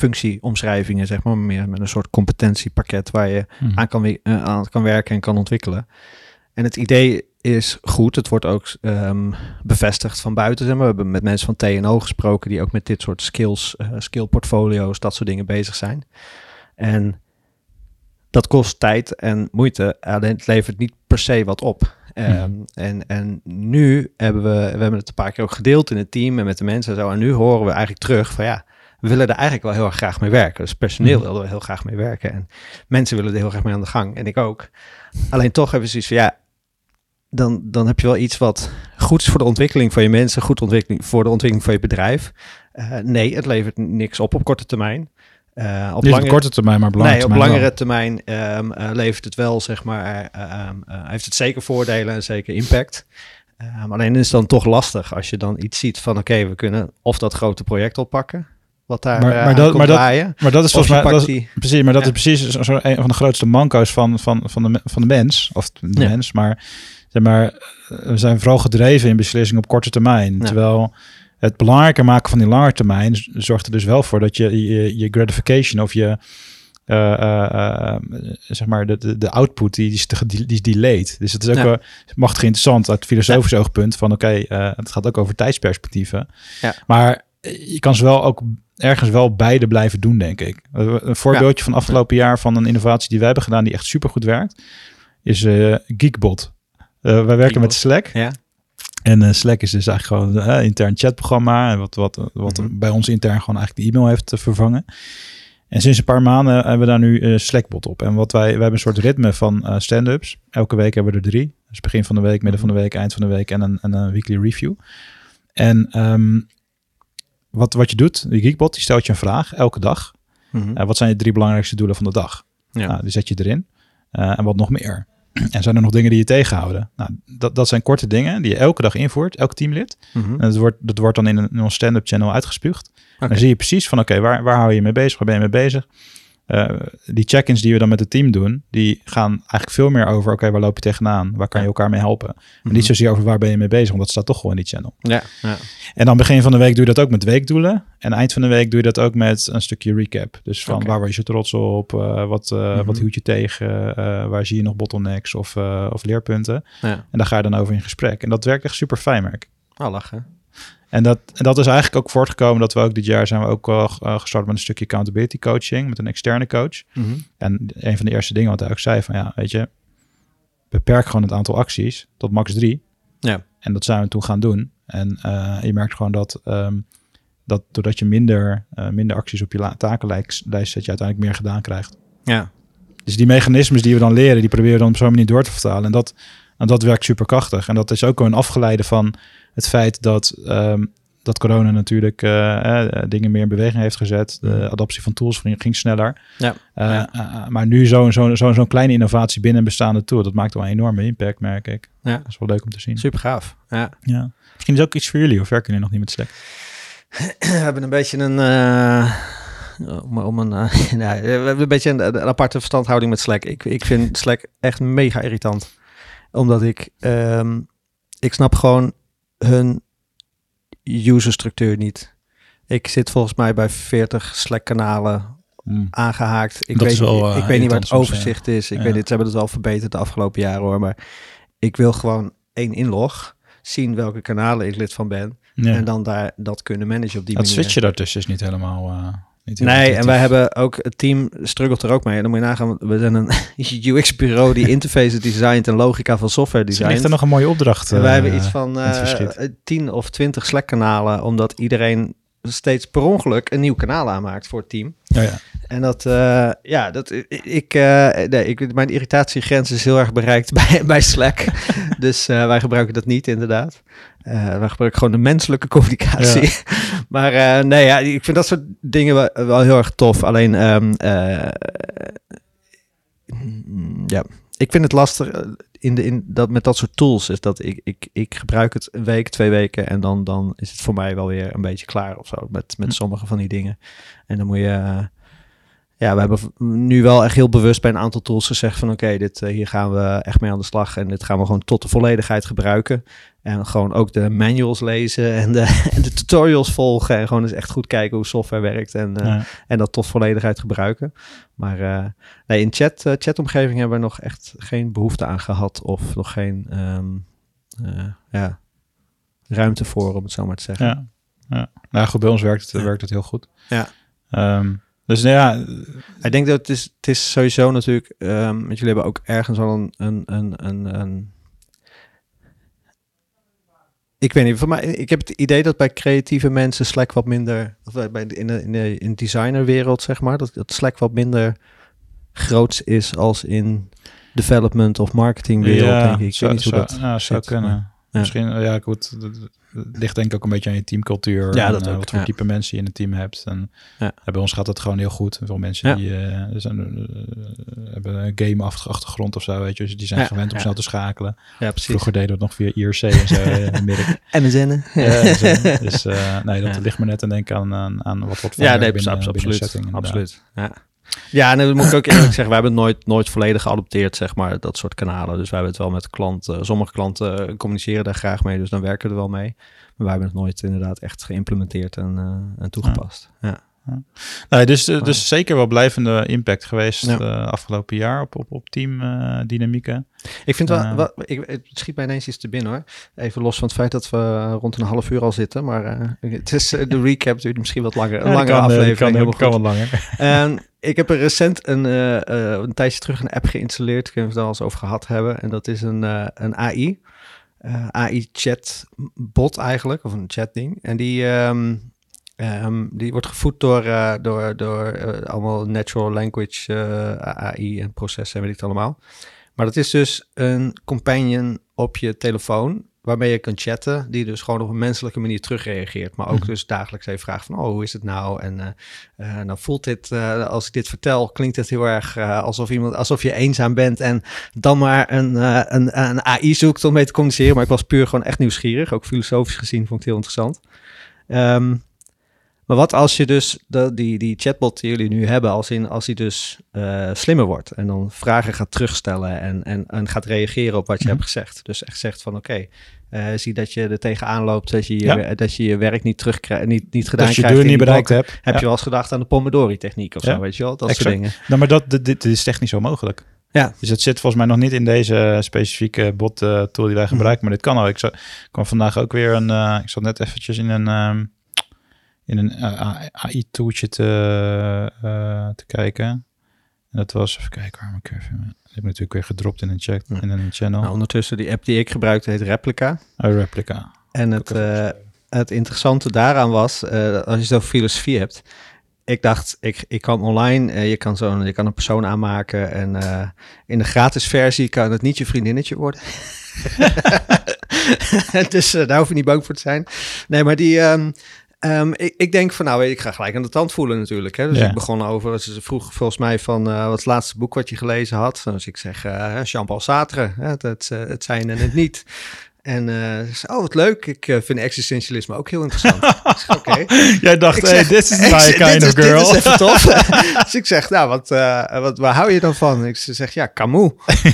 functieomschrijvingen, zeg maar, meer met een soort competentiepakket waar je Mhm. aan kan, eh, aan kan werken en kan ontwikkelen. En het idee is goed. Het wordt ook ehm, bevestigd van buiten. Zeg maar. We hebben met mensen van TNO gesproken die ook met dit soort skills, eh skill portfolio's, dat soort dingen bezig zijn. En dat kost tijd en moeite. Alleen het levert niet per se wat op. Ehm, en, en nu hebben we, we hebben het een paar keer ook gedeeld in het team en met de mensen en zo. En nu horen we eigenlijk terug van ja, we willen er eigenlijk wel heel erg graag mee werken. Dus personeel Mhm. willen we heel graag mee werken. En mensen willen er heel graag mee aan de gang. En ik ook. Alleen toch hebben we zoiets van ja, dan, dan heb je wel iets wat goed is voor de ontwikkeling van je mensen, goed ontwikkeling voor de ontwikkeling van je bedrijf. Eh, nee, het levert niks op op korte termijn. Eh, op Niet lange, op korte termijn, maar nee, op wel. langere termijn eh, levert het wel, zeg maar, eh, ehm, eh, heeft het zeker voordelen en zeker impact. Ehm, alleen is het dan toch lastig als je dan iets ziet van, oké, we kunnen of dat grote project oppakken, wat daar Maar- eh, maar aan dat- komt maar dat- draaien. Maar dat is volgens je mij... Dat is, precies, maar dat Ja. is precies zo, zo een van de grootste manco's van, van, van, de, van de mens. Of de Ja. mens, maar, zeg maar eh, we zijn vooral gedreven in beslissingen op korte termijn. Ja. Terwijl het belangrijker maken van die lange termijn zorgt er dus wel voor dat je je, je gratification of je... eh, zeg maar, de, de, de output die, die, is te- die is delayed. Dus het is ook Ja. wel machtig interessant uit filosofisch oogpunt van oké, eh, het gaat ook over tijdsperspectieven. Ja. Maar je kan ze wel ook ergens wel beide blijven doen, denk ik. Een voorbeeldje van afgelopen jaar van een innovatie die wij hebben gedaan die echt supergoed werkt, is eh, Geekbot. Eh, wij werken Geekbot. met Slack. ja, En eh, Slack is dus eigenlijk gewoon een intern chatprogramma. Wat, wat, wat Mhm. bij ons intern gewoon eigenlijk de e-mail heeft vervangen. En sinds een paar maanden hebben we daar nu Slackbot op. En wat wij, wij hebben een soort ritme van stand-ups. Elke week hebben we er drie. Dus begin van de week, midden van de week, eind van de week en een, en een weekly review. En ehm, wat, wat je doet, die Geekbot, die stelt je een vraag elke dag. Mhm. Eh, wat zijn je drie belangrijkste doelen van de dag? Ja. Nou, die zet je erin. Eh, en wat nog meer? *clears throat* En zijn er nog dingen die je tegenhouden? Nou, dat, dat zijn korte dingen die je elke dag invoert, elk teamlid. Mhm. En dat wordt, dat wordt dan in, een, in ons stand-up channel uitgespuugd. Dan zie je precies van, oké, waar, waar hou je je mee bezig? Waar ben je mee bezig? Eh, die check-ins die we dan met het team doen, die gaan eigenlijk veel meer over, oké, waar loop je tegenaan? Waar kan je elkaar mee helpen? En Mhm. niet zozeer over waar ben je mee bezig, want dat staat toch gewoon in die channel. Ja, ja. En dan begin van de week doe je dat ook met weekdoelen. En eind van de week doe je dat ook met een stukje recap. Dus van Oké. waar word je trots op? eh, wat, Mhm. wat hield je tegen? waar zie je nog bottlenecks of, of leerpunten? ja. En daar ga je dan over in gesprek. En dat werkt echt super fijn, merk. Oh, lachen. En dat, en dat is eigenlijk ook voortgekomen dat we ook dit jaar zijn we ook al eh, gestart met een stukje accountability coaching met een externe coach. Mhm. En een van de eerste dingen wat hij ook zei van ja, weet je, beperk gewoon het aantal acties tot max drie. Ja. En dat zijn we toen gaan doen. En eh, je merkt gewoon dat, ehm, dat doordat je minder, eh, minder acties op je takenlijst lijst zet, je uiteindelijk meer gedaan krijgt. Ja. Dus die mechanismes die we dan leren, die proberen we dan op zo'n manier door te vertalen. En dat, en dat werkt super krachtig. En dat is ook een afgeleide van het feit dat, ehm, dat corona natuurlijk eh, eh, dingen meer in beweging heeft gezet. De Mhm. adoptie van tools ging, ging sneller. Ja. Eh, Ja. maar nu zo'n zo, zo, zo'n kleine innovatie binnen een bestaande tool, dat maakt wel een enorme impact, merk ik. Ja. Dat is wel leuk om te zien. Super gaaf. Ja. Ja. Misschien is ook iets voor jullie, of werken jullie nog niet met Slack? *clears throat* We hebben een beetje een. om, om een *laughs* we hebben een beetje een, een aparte verstandhouding met Slack. Ik, ik vind Slack echt mega irritant. Omdat ik. ehm, ik snap gewoon hun userstructuur niet. Ik zit volgens mij bij 40 Slack-kanalen Hmm. aangehaakt. Ik Dat weet, wel, niet, eh, ik weet niet waar het ja. overzicht is. Ik Ja. weet niet, ze hebben het wel verbeterd de afgelopen jaren hoor. Maar ik wil gewoon één inlog. Zien welke kanalen ik lid van ben. Ja. En dan daar dat kunnen managen op die dat manier. switchen daartussen is niet helemaal... eh, Nee, en wij hebben ook, het team struggelt er ook mee. En dan moet je nagaan, we zijn een *laughs* UX-bureau die *laughs* interfaces designt en logica van software designt. ligt er nog een mooie opdracht. En wij eh, hebben iets van het eh verschiet. 10 of 20 Slack-kanalen, omdat iedereen steeds per ongeluk een nieuw kanaal aanmaakt voor het team. Ja, ja. En dat, eh, ja, dat, ik, eh, nee, ik, mijn irritatiegrens is heel erg bereikt *laughs* bij, bij Slack. dus eh, wij gebruiken dat niet, inderdaad. Eh, wij gebruiken gewoon de menselijke communicatie. Maar eh, nee, ja, ik vind dat soort dingen wel, wel heel erg tof. Alleen, ehm, eh, mm, ja, ik vind het lastig eh, in de, in dat, met dat soort tools. Is dat ik, ik, ik gebruik het een week, twee weken en dan, dan is het voor mij wel weer een beetje klaar of zo. Met, met Hm. sommige van die dingen. En dan moet je. Ja, we hebben nu wel echt heel bewust bij een aantal tools gezegd van oké, dit eh, hier gaan we echt mee aan de slag en dit gaan we gewoon tot de volledigheid gebruiken. En gewoon ook de manuals lezen en de, *laughs* en de tutorials volgen en gewoon eens echt goed kijken hoe software werkt en, eh, en dat tot volledigheid gebruiken. Maar eh, nee, in chat, eh, chatomgeving hebben we nog echt geen behoefte aan gehad of nog geen ehm, eh, ja, ruimte voor, om het zo maar te zeggen. Ja, ja. Nou goed, bij ons werkt het, werkt het heel goed. Ja. Ehm, dus nou ja, Ik denk dat het is, het is sowieso natuurlijk, ehm want jullie hebben ook ergens wel een, een, een, een, een ik weet niet, voor mij, ik heb het idee dat bij creatieve mensen Slack wat minder, of bij- de, in de, in de in de designerwereld zeg maar, dat, dat Slack wat minder groots is als in development of marketingwereld, denk ik. Ik zou, weet niet hoe zou, dat nou, zou zit, kunnen. maar- ja. Misschien, ja, goed. Ligt denk ik ook een beetje aan je teamcultuur. Ja, en, dat eh, ook, Wat voor ja. type mensen je in het team hebt. En Ja. bij ons gaat het gewoon heel goed. Veel mensen Ja. die eh, zijn, eh, hebben een game-achtergrond of zo, weet je. Dus die zijn gewend om snel te schakelen. Ja, precies. Vroeger deden we het nog via IRC en zo. midden. *laughs* En de zinnen. Ja, zo. *laughs* dus nee, dat ligt me net aan denken aan, aan, aan wat wat Ja, nee, binnen, absoluut. setting, absoluut. Ja. Ja, en dan moet ik ook eerlijk zeggen, we hebben het nooit, nooit volledig geadopteerd, zeg maar, dat soort kanalen. Dus wij hebben het wel met klanten, sommige klanten eh, communiceren daar graag mee, dus dan werken we er wel mee. Maar wij hebben het nooit inderdaad echt geïmplementeerd en, eh, en toegepast. Ja. Nee, dus, eh, dus zeker wel blijvende impact geweest Ja. afgelopen jaar op, op, op teamdynamieken. Ik vind wel, wel ik, het schiet mij ineens iets te binnen hoor. Even los van het feit dat we rond een half uur al zitten, maar *laughs* het is, de recap duurt misschien wat langer, een langere aflevering. kan, helemaal kan wat langer. En ik heb er recent een, eh, eh, een tijdje terug een app geïnstalleerd. Ik weet we het al eens over gehad hebben. En dat is een, eh, een AI. eh, AI chat bot eigenlijk, of een chatding. En die, ehm, ehm, die wordt gevoed door, door, door allemaal natural language AI en processen en weet ik het allemaal. Maar dat is dus een companion op je telefoon. Waarmee je kan chatten, die dus gewoon op een menselijke manier terugreageert. Maar ook Mhm. dus dagelijks even vraagt van, oh, hoe is het nou? En eh, eh, nou voelt dit, eh, als ik dit vertel, klinkt het heel erg alsof, iemand, alsof je eenzaam bent en dan maar een, een, een AI zoekt om mee te communiceren. Maar ik was puur gewoon echt nieuwsgierig, ook filosofisch gezien vond ik het heel interessant. Ehm, maar wat als je dus de, die, die chatbot die jullie nu hebben, als, in, als die dus eh, slimmer wordt en dan vragen gaat terugstellen en, en, en gaat reageren op wat je Mhm. hebt gezegd. Dus echt zegt van oké, eh, zie dat je er tegenaan loopt, dat je je, dat je je werk niet terugkrijgt, niet, niet gedaan Dat je krijgt. doel in niet bereikt hebt. Heb Ja. je wel eens gedacht aan de Pomodori-techniek of Ja. zo, weet je wel? Dat Exact. soort dingen. Nou, maar dat, dit, dit is technisch onmogelijk. Ja. Dus het zit volgens mij nog niet in deze specifieke bot eh, tool die wij Mhm. gebruiken. Maar dit kan al. Ik zat, kwam vandaag ook weer een... ik zat net eventjes in een, ehm, in een AI-tooltje te, eh, te kijken. En dat was... Even kijken, waar. Ik heb natuurlijk weer gedropt in een, chat, in een channel. Nou, ondertussen, die app die ik gebruikte heet Replica. Oh, replica. En het, eh, het interessante daaraan was, eh, als je zo filosofie hebt. Ik dacht, ik, ik kan online, eh, je, kan zo'n, je kan een persoon aanmaken. En eh, in de gratis versie kan het niet je vriendinnetje worden. *laughs* *laughs* dus eh, daar hoef je niet bang voor te zijn. Nee, maar die... ehm, ehm, ik, ik denk van, nou, ik ga gelijk aan de tand voelen natuurlijk. Hè? Dus Ja. ik begon over, ze vroeg volgens mij van, eh, wat is het laatste boek wat je gelezen had? Dus ik zeg, eh, Jean-Paul Sartre, hè? Het, het, eh, het zijn en het niet. En zei, oh, wat leuk. Ik eh, vind existentialisme ook heel interessant. *laughs* oké. Jij dacht, Ik hey, this is my kind of is- dit girl. is even *laughs* tof. *laughs* dus ik zeg, nou, wat, eh, wat, waar hou je dan van? Ik zeg, ja, Camus.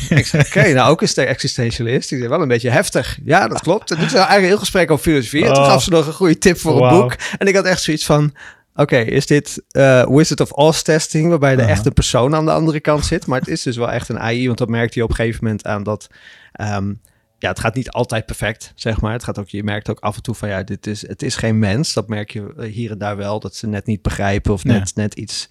ik zeg, oké, nou ook is de existentialist. Ik zeg, wel een beetje heftig. Ja, dat klopt. En toen we eigenlijk heel gesprek over filosofie. En toen Oh. gaf ze nog een goede tip voor een boek. En ik had echt zoiets van... Oké, is dit Wizard of Oz testing, waarbij de echte persoon aan de andere kant zit? Maar het is dus wel echt een AI, want dat merkte je op een gegeven moment aan dat... ehm, ja, het gaat niet altijd perfect, zeg maar. Het gaat ook, je merkt ook af en toe van, ja, dit is, het is geen mens. Dat merk je eh, hier en daar wel, dat ze net niet begrijpen of net, net iets...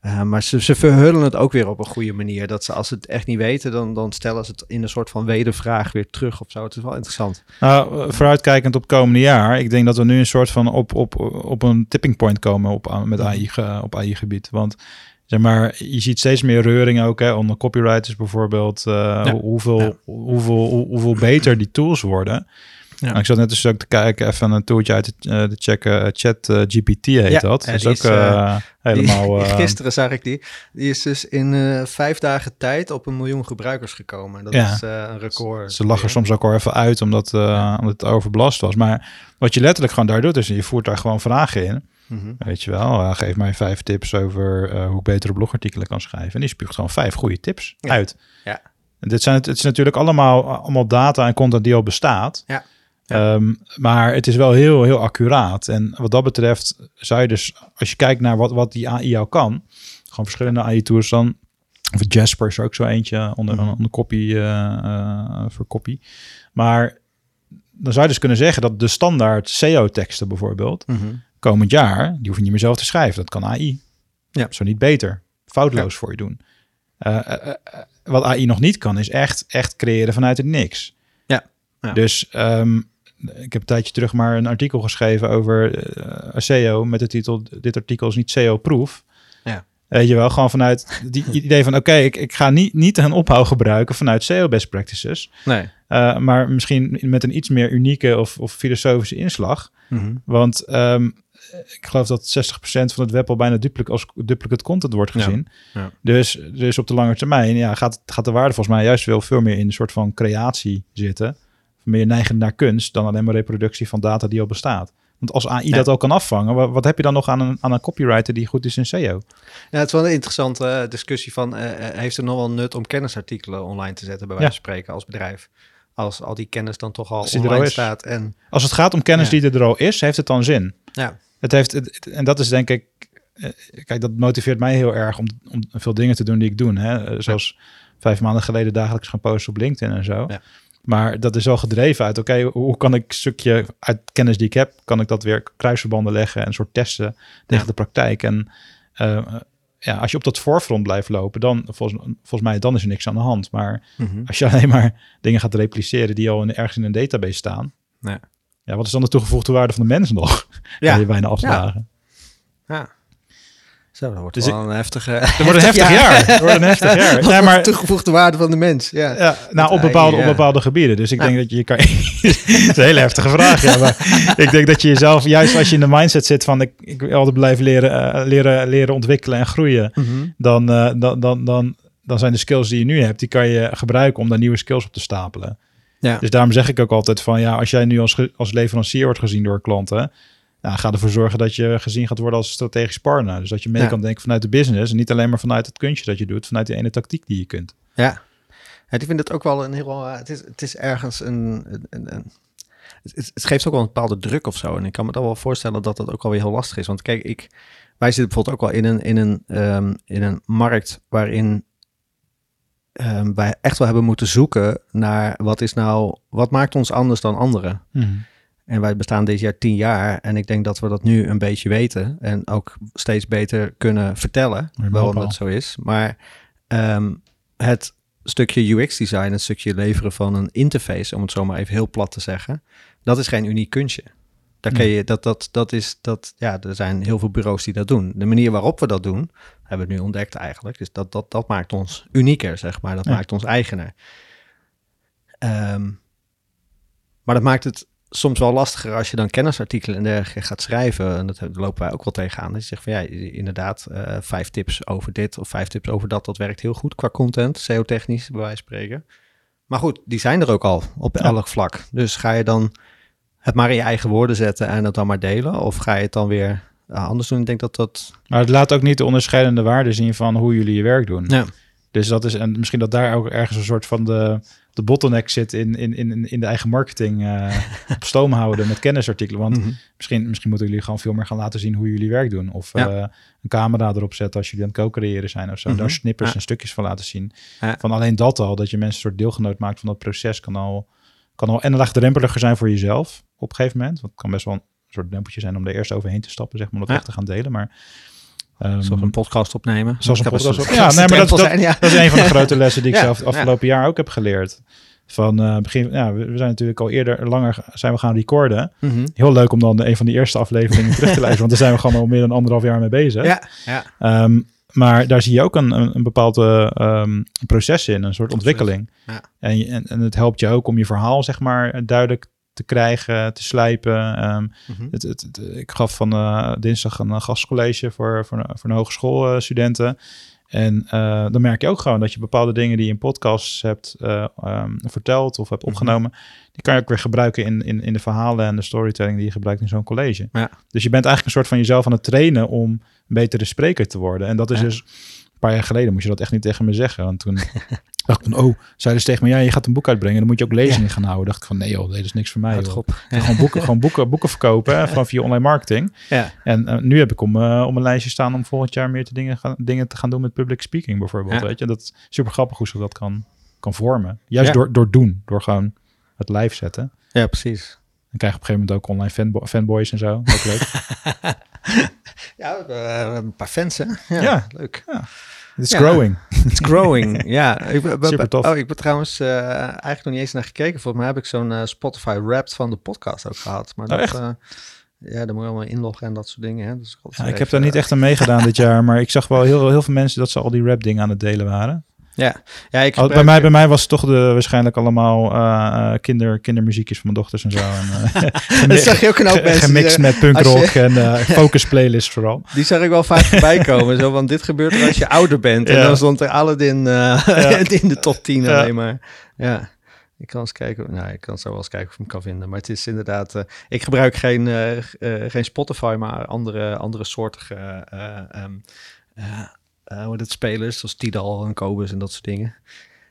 eh, maar ze, ze verhullen het ook weer op een goede manier. Dat ze, als ze het echt niet weten, dan, dan stellen ze het in een soort van wedervraag weer terug of zo. Het is wel interessant. Nou, vooruitkijkend op het komende jaar. Ik denk dat we nu een soort van op, op, op een tipping point komen op, met AI, ge- op AI-gebied. Want zeg maar, je ziet steeds meer reuring ook hè, onder copywriters bijvoorbeeld. eh, Ja. hoeveel, Ja. hoeveel, hoe- hoeveel beter die tools worden. Ja. Nou, ik zat net dus ook te kijken, even een tooltje uit de, eh, de checken. eh, Chat GPT heet Ja, dat. Dat is ook helemaal... *laughs* Die- eh, gisteren zag ik die. Die is dus in eh, vijf dagen tijd op een miljoen gebruikers gekomen. Dat Ja. is eh, een record. Ze lachen soms ook al even uit omdat, eh, omdat het overbelast was. Maar wat je letterlijk gewoon daar doet, is je voert daar gewoon vragen in. Mhm. Weet je wel, geef mij vijf tips over eh, hoe ik betere blogartikelen kan schrijven. En die spuugt gewoon vijf goede tips Ja. uit. Ja. En dit zijn het, het is natuurlijk allemaal, allemaal data en content die al bestaat. Ja. Ehm, maar het is wel heel, heel accuraat. En wat dat betreft zou je dus, als je kijkt naar wat, wat die AI jou kan, gewoon verschillende AI-tools dan, of Jasper is er ook zo eentje onder, Mhm. onder copy, eh, eh, voor copy. Maar dan zou je dus kunnen zeggen dat de standaard SEO-teksten bijvoorbeeld, Mhm. Komend jaar, die hoef je niet meer zelf te schrijven. Dat kan AI. Ja. Zo niet beter. Foutloos voor je doen. Eh, eh, eh, wat AI nog niet kan, is echt, echt creëren vanuit het niks. Ja. Ja. Dus ehm, ik heb een tijdje terug maar een artikel geschreven over SEO met de titel Dit artikel is niet SEO-proof. Ja. Weet je wel, gewoon vanuit die *laughs* idee van oké, ik, ik ga niet, niet een opbouw gebruiken vanuit SEO best practices. Nee. maar misschien met een iets meer unieke of, of filosofische inslag. Mhm. Want ehm, ik geloof dat 60% van het web al bijna duplic als duplicate content wordt gezien. ja. Dus, dus op de lange termijn ja, gaat, gaat de waarde volgens mij juist wel veel meer in een soort van creatie zitten. Meer neigend naar kunst dan alleen maar reproductie van data die al bestaat. Want als AI Ja. dat ook kan afvangen, wat, wat heb je dan nog aan een, aan een copywriter die goed is in SEO? Ja, het is wel een interessante eh, discussie van... eh, eh, heeft het nog wel nut om kennisartikelen online te zetten... bij wijze van spreken als bedrijf? Als al die kennis dan toch al online staat. En Als het gaat om kennis die er al is, heeft het dan zin. ja, Het heeft, het, en dat is denk ik, eh, kijk, dat motiveert mij heel erg om, om veel dingen te doen die ik doe. Hè? Eh, Zoals vijf maanden geleden dagelijks gaan posten op LinkedIn en zo. Ja. Maar dat is wel gedreven uit, oké, hoe- hoe kan ik een stukje uit kennis die ik heb, kan ik dat weer kruisverbanden leggen en soort testen tegen Ja. de praktijk. En eh, ja, als je op dat voorfront blijft lopen, dan volgens, volgens mij dan is er niks aan de hand. Maar Mhm. als je *laughs* alleen maar dingen gaat repliceren die al in, ergens in een database staan, Ja. Ja, wat is dan de toegevoegde waarde van de mens nog? *laughs* Ja. Kan je bijna afvragen. ja. Zo, dat wordt Dus wel een heftige... *laughs* Het wordt een heftig jaar. Wordt een heftig jaar. Wordt maar de toegevoegde waarde van de mens, ja. Ja, nou, op bepaalde, ja. op bepaalde gebieden. Dus ik Ja. denk dat je kan. *laughs* Het is een hele heftige vraag. Ja, maar ik denk dat je jezelf, juist als je in de mindset zit van ik, ik wil altijd blijven leren, eh, leren, leren ontwikkelen en groeien, Mhm. dan, eh, dan, dan, dan, dan zijn de skills die je nu hebt, die kan je gebruiken om daar nieuwe skills op te stapelen. Ja. Dus daarom zeg ik ook altijd van ja, als jij nu als, als leverancier wordt gezien door klanten, nou, ga ervoor zorgen dat je gezien gaat worden als strategisch partner. Dus dat je mee Ja. kan denken vanuit de business en niet alleen maar vanuit het kunstje dat je doet, vanuit die ene tactiek die je kunt. Ja. ja, ik vind het ook wel een heel... eh, Het is, het is ergens een... een, een, het, geeft ook wel een bepaalde druk of zo. En ik kan me dan wel voorstellen dat dat ook wel weer heel lastig is. Want kijk, ik, wij zitten bijvoorbeeld ook wel in een, in een, ehm, in een markt waarin ehm, wij echt wel hebben moeten zoeken naar wat is nou... Wat maakt ons anders dan anderen? En wij bestaan dit jaar tien jaar. En ik denk dat we dat nu een beetje weten. En ook steeds beter kunnen vertellen Ja, waarom dat zo is. Maar ehm, het stukje UX-design, het stukje leveren van een interface, om het zo maar even heel plat te zeggen, dat is geen uniek kunstje. Daar Nee. je, dat, dat, dat is, dat, ja, er zijn heel veel bureaus die dat doen. De manier waarop we dat doen, hebben we nu ontdekt eigenlijk. Dus dat, dat, dat maakt ons unieker, zeg maar. Dat Ja. maakt ons eigener. Ehm, maar dat maakt het soms wel lastiger als je dan kennisartikelen en dergelijke gaat schrijven. En dat lopen wij ook wel tegenaan. Dat je zegt van ja, inderdaad, eh, vijf tips over dit of vijf tips over dat. Dat werkt heel goed qua content, SEO-technisch, bij wijze van spreken. Maar goed, die zijn er ook al op Ja. elk vlak. Dus ga je dan het maar in je eigen woorden zetten en het dan maar delen? Of ga je het dan weer eh, anders doen? Ik denk dat dat... Maar het laat ook niet de onderscheidende waarden zien van hoe jullie je werk doen. Ja, Dus dat is en misschien dat daar ook ergens een soort van de, de bottleneck zit in, in, in, in de eigen marketing eh, *laughs* op stoom houden met kennisartikelen. Want Mhm. misschien, misschien moeten jullie gewoon veel meer gaan laten zien hoe jullie werk doen. Of Ja. eh, een camera erop zetten als jullie aan het co-creëren zijn of zo. Mhm. Daar snippers Ja. en stukjes van laten zien. Ja. Van alleen dat al, dat je mensen een soort deelgenoot maakt van dat proces, kan al, kan al en laagdrempeliger zijn voor jezelf op een gegeven moment. Want het kan best wel een soort drempeltje zijn om er eerst overheen te stappen, zeg maar, om dat Ja. echt te gaan delen. Maar ehm, zoals een podcast opnemen. Zoals een podcast best op- een Ja, nee, maar dat- dat- zijn, ja. Dat is een van de grote lessen die ik *laughs* Ja, zelf afgelopen jaar ook heb geleerd. Van eh, begin, ja, we we zijn natuurlijk al eerder langer zijn we gaan recorden. Mhm. Heel leuk om dan een van die eerste afleveringen terug te luisteren, want daar zijn we gewoon al meer dan anderhalf jaar mee bezig. Ja, ja. Ehm, maar daar zie je ook een, een, een bepaald eh, ehm, proces in, een soort ontwikkeling. Ja. En, en, en het helpt je ook om je verhaal, zeg maar, duidelijk te krijgen, te slijpen. Ehm, Mhm. het, het, het- ik gaf van eh, dinsdag een eh, gastcollege voor, voor, voor een hogeschoolstudenten. En eh, dan merk je ook gewoon dat je bepaalde dingen die je in podcasts hebt eh, ehm, verteld of hebt Mhm. opgenomen, die kan je ook weer gebruiken in, in, in de verhalen en de storytelling die je gebruikt in zo'n college. Ja. Dus je bent eigenlijk een soort van jezelf aan het trainen om een betere spreker te worden. En dat is Ja. dus een paar jaar geleden moest je dat echt niet tegen me zeggen. Want toen *laughs* dacht ik van, oh, zeiden ze tegen me, ja, je gaat een boek uitbrengen, dan moet je ook lezingen gaan houden. dacht ik van, nee joh, dit is niks voor mij. Joh. ga Gewoon boeken, gewoon boeken, boeken verkopen hè, van via online marketing. Ja. En eh, nu heb ik om, eh, om een lijstje staan om volgend jaar meer te dingen, gaan, dingen te gaan doen met public speaking bijvoorbeeld. Ja. Weet je, dat is super grappig hoe ze dat kan, kan vormen. Juist Ja. door, door doen, door gewoon het live zetten. ja, precies. Dan krijg je op een gegeven moment ook online fanbo- fanboys en zo. Ook leuk. *laughs* Ja, we hebben, eh, een paar fans, hè? Ja, Ja. leuk. It's Ja. growing. It's growing, *laughs* ja. Ik, Super tof. Oh, ik ben trouwens eh, eigenlijk nog niet eens naar gekeken. Volgens mij heb ik zo'n eh, Spotify Wrapped van de podcast ook gehad. Maar Oh, dat, eh, ja, daar moet je allemaal inloggen en dat soort dingen. Hè. Dus Ja, ik heb daar niet echt aan meegedaan dit jaar, maar ik zag wel heel, heel veel mensen dat ze al die rap dingen aan het delen waren. Ja, ja ik Al- bij, gebruik- mij, bij mij was het toch de, waarschijnlijk allemaal eh, kinder, kindermuziekjes van mijn dochters en zo. En, eh, *laughs* *laughs* Dat zag je ook een hoop ge- mensen. Gemixt die, met punkrock je- en *laughs* focus playlist vooral. die zag ik wel vaak voorbij komen. Zo van, dit gebeurt er als je ouder bent. En dan stond er Aladdin Ja. in de top 10 Ja. alleen maar. Ja. Ik kan eens kijken. Nou, ik kan zo wel eens kijken of ik hem kan vinden. Maar het is inderdaad. ik gebruik geen, geen Spotify, maar andere, andere soortige. eh heet het spelers, zoals Tidal en Cobus en dat soort dingen.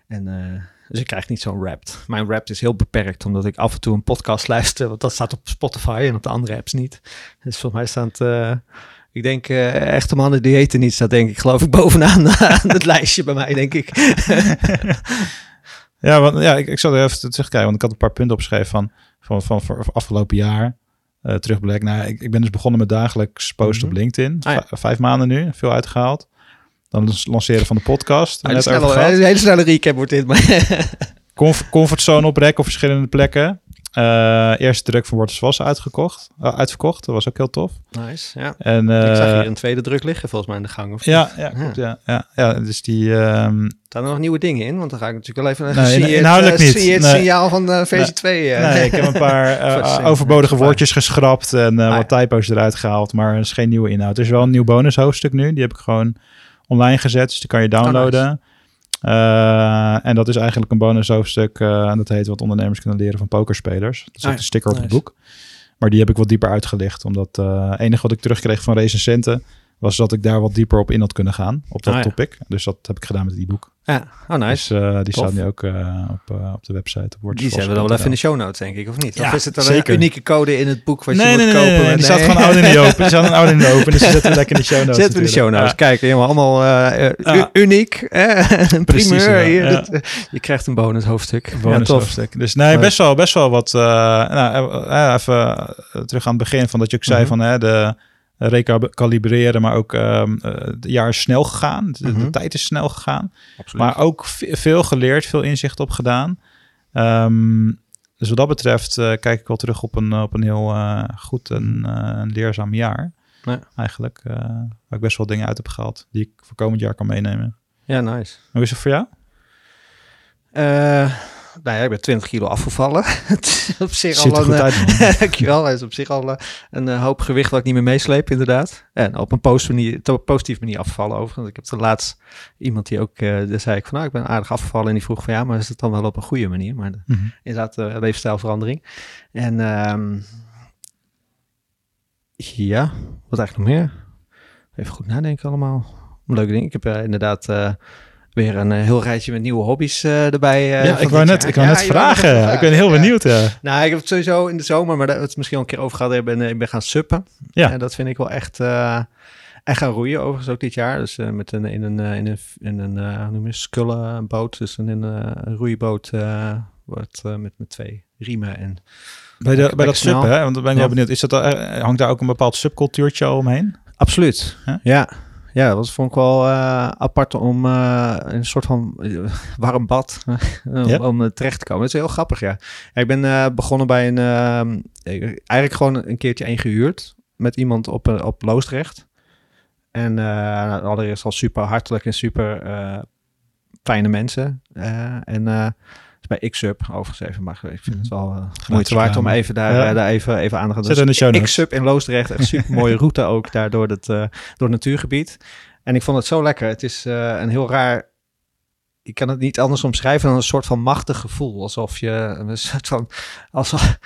En eh, dus ik krijg niet zo'n Wrapped. Mijn Wrapped is heel beperkt, omdat ik af en toe een podcast *laughs* luister, want dat staat op Spotify en op de andere apps niet. Dus volgens mij staat. eh, ik denk, echte mannen die eten niet, staat denk ik, geloof ik, *laughs* bovenaan aan het lijstje bij mij, denk ik. *laughs* Ja, want, ja ik, ik zal er even terugkijken, want ik had een paar punten opgeschreven van, van, van, van, van afgelopen jaar. eh terugblik. Nou, ik, ik ben dus begonnen met dagelijks posten Mhm. op LinkedIn. Ah, ja. Vijf maanden nu, veel uitgehaald. Dan het lanceren van de podcast. Een net snelle, over gehad. een hele snelle recap wordt dit, maar *laughs* Comf- comfortzone oprekken op verschillende plekken. Eh, eerste druk van Wortels was uitgekocht, eh, uitverkocht. Dat was ook heel tof. Nice, ja. En, ik zag eh, hier een tweede druk liggen volgens mij in de gang. Of ja, ja, klopt, ja. Ja, ja, dus die... ehm, Staan er nog nieuwe dingen in? Want dan ga ik natuurlijk wel even... Nee, inhoudelijk eh, niet. Nee. signaal van versie 2? eh? nee, ik heb een paar *laughs* overbodige woordjes geschrapt en Ah, wat typo's eruit gehaald. Maar er is geen nieuwe inhoud. Er is wel een nieuw bonushoofdstuk nu. Die heb ik gewoon online gezet, dus die kan je downloaden. Eh, en dat is eigenlijk een bonushoofdstuk. eh en dat heet wat ondernemers kunnen leren van pokerspelers. Dat is Ah, ook de sticker op het boek. Maar die heb ik wat dieper uitgelicht. Omdat eh, het enige wat ik terugkreeg van recensenten... was dat ik daar wat dieper op in had kunnen gaan. Op dat Ah, ja. topic. Dus dat heb ik gedaan met die boek. Ja, oh nice. Dus eh, die Tof. staat nu ook eh, op, eh, op de website. Op Die zetten we dan wel even in de show notes, denk ik, of niet? Ja, of is het dan een unieke code in het boek wat je nee, moet nee, kopen? nee, nee, die staat gewoon oud in de open. Die staat gewoon oud in de open. Dus die zetten we lekker in de show notes. *laughs* Zetten we in de show notes. natuurlijk. Kijk, helemaal allemaal Ja. uniek. een *laughs* Precies, primeur. ja. Hier, Ja. dit, je krijgt een bonus hoofdstuk. Ja, Ja, bonus tof. hoofdstuk. Dus nee, best wel, best wel wat. nou, even terug aan het begin van dat je ook zei Mhm. van hè, de recalibreren, maar ook ehm eh, het jaar is snel gegaan. De, de Mhm. tijd is snel gegaan. Absoluut. Maar ook ve- veel geleerd, veel inzicht opgedaan. Ehm dus wat dat betreft eh, kijk ik wel terug op een, op een heel eh, goed en eh, leerzaam jaar. Ja. Eigenlijk. eh waar ik best wel dingen uit heb gehaald die ik voor komend jaar kan meenemen. Ja, nice. Hoe is het voor jou? Nou ja, ik ben 20 kilo afgevallen. *laughs* Het is op zich Ziet al een... uit, eh. *laughs* Dankjewel. Het is op zich al eh, een eh, hoop gewicht wat ik niet meer meesleep, inderdaad. En op een een positieve manier afgevallen overigens. Ik heb de laatst iemand die ook, daar zei ik van, nou, ik ben aardig afgevallen. En die vroeg van, ja, maar is het dan wel op een goede manier? Maar de- Mhm. inderdaad, uh, leefstijlverandering. En ehm, ja, wat eigenlijk nog meer? Even goed nadenken allemaal. Leuke dingen. Ik heb eh, inderdaad weer een eh, heel rijtje met nieuwe hobby's eh, erbij. eh, ja, ik wou net, jaar. ik wou Ja, net wou vragen. Ik ben heel benieuwd. Nou, ik heb het sowieso in de zomer, maar we het misschien al een keer over gehad. Ik ben, ik ben gaan suppen. Ja. En dat vind ik wel echt... eh en gaan roeien overigens ook dit jaar. Dus met een, in een, in een, in een hoe noem je, skullenboot. Dus een, in een, roeiboot wordt met, met twee riemen en... Bij, de, bij dat suppen, hè? want dan ben ik wel benieuwd. Is dat, hangt daar ook een bepaald subcultuurtje omheen? Absoluut. Ja. Ja, dat vond ik wel eh, apart om eh, een soort van eh, warm bad *laughs* om, Ja. om terecht te komen. Dat is heel grappig, ja. ja ik ben begonnen bij een, ehm, eh, eigenlijk gewoon een keertje één gehuurd met iemand op, op Loosdrecht. En eh allereerst al super hartelijk en super fijne mensen. En is bij X-Sub overigens even, maar ik vind het wel eh moeite waard om even daar, Ja. eh, daar even, even aan te gaan. Zet in de. X-Sub in Loosdrecht, echt super mooie *laughs* route ook daar door het, eh, door het natuurgebied. En ik vond het zo lekker. Het is een heel raar. Ik kan het niet anders omschrijven dan een soort van machtig gevoel. Alsof je een soort van. Alsof,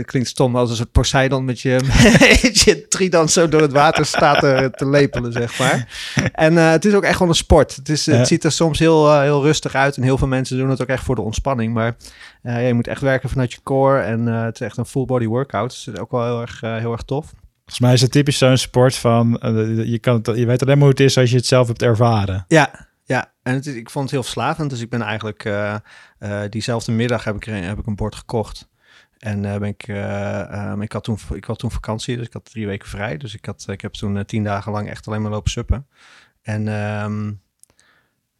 het klinkt stom als een soort Poseidon met je, *laughs* met je trident zo door het water staat te, te lepelen, zeg maar. En eh, het is ook echt gewoon een sport. Het, is, Ja. het ziet er soms heel, eh, heel rustig uit. En heel veel mensen doen het ook echt voor de ontspanning. Maar eh, ja, je moet echt werken vanuit je core. En eh, het is echt een full body workout. Dus het is ook wel heel erg, heel erg tof. Volgens mij is het typisch zo'n sport van... je, kan het, je weet alleen maar hoe het is als je het zelf hebt ervaren. Ja, ja. En het is, ik vond het heel verslavend. Dus ik ben eigenlijk eh, eh, diezelfde middag heb ik, heb ik een bord gekocht. En eh, ben ik, eh, ehm, ik, had toen, ik had toen vakantie, dus ik had drie weken vrij. Dus ik, had, ik heb toen eh, tien dagen lang echt alleen maar lopen suppen. En ehm,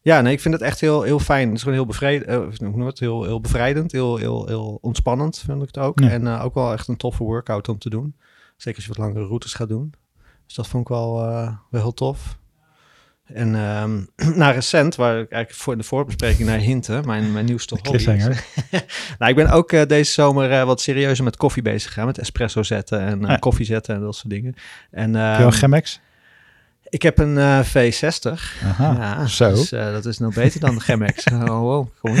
ja, nee, ik vind het echt heel, heel fijn. Het is gewoon heel, bevrijd, eh, hoe het? heel, heel bevrijdend, heel, heel, heel ontspannend vind ik het ook. Ja. En eh, ook wel echt een toffe workout om te doen. Zeker als je wat langere routes gaat doen. Dus dat vond ik wel, eh, wel heel tof. En ehm naar *clears throat* recent, waar ik eigenlijk voor de voorbespreking naar hinten, mijn, mijn nieuwste hobby. *laughs* nou, ik ben ook eh, deze zomer eh, wat serieuzer met koffie bezig gegaan. Met espresso zetten en eh, Ja. koffie zetten en dat soort dingen. En Heb je wel ehm, Chemex? ik heb een eh, V60. Aha, ja, zo. Dus, dat is nog beter dan de Chemex. *laughs* oh, wow, *laughs*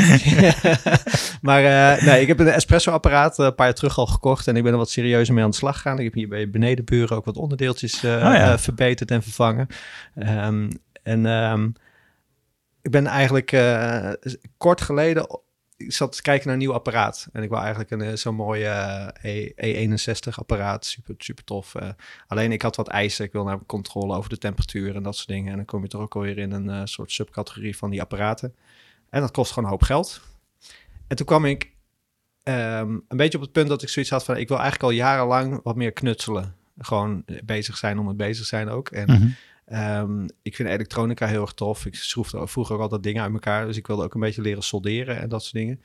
maar nee, ik heb een espresso-apparaat een paar jaar terug al gekocht. En ik ben er wat serieuzer mee aan de slag gegaan. Ik heb hier bij benedenburen ook wat onderdeeltjes Oh ja. eh, verbeterd en vervangen. Ehm, en ehm, ik ben eigenlijk eh, kort geleden... Ik zat te kijken naar een nieuw apparaat. En ik wil eigenlijk een eh, zo'n mooie eh, E- E61 apparaat. Super, super tof. alleen ik had wat eisen. Ik wil namelijk controle over de temperatuur en dat soort dingen. En dan kom je toch ook alweer in een soort subcategorie van die apparaten. En dat kost gewoon een hoop geld. En toen kwam ik ehm, een beetje op het punt dat ik zoiets had van... ik wil eigenlijk al jarenlang wat meer knutselen. Gewoon bezig zijn om het bezig zijn ook. En Mhm. Ehm, ik vind elektronica heel erg tof. Ik schroefde vroeger ook altijd dingen uit elkaar. Dus ik wilde ook een beetje leren solderen en dat soort dingen.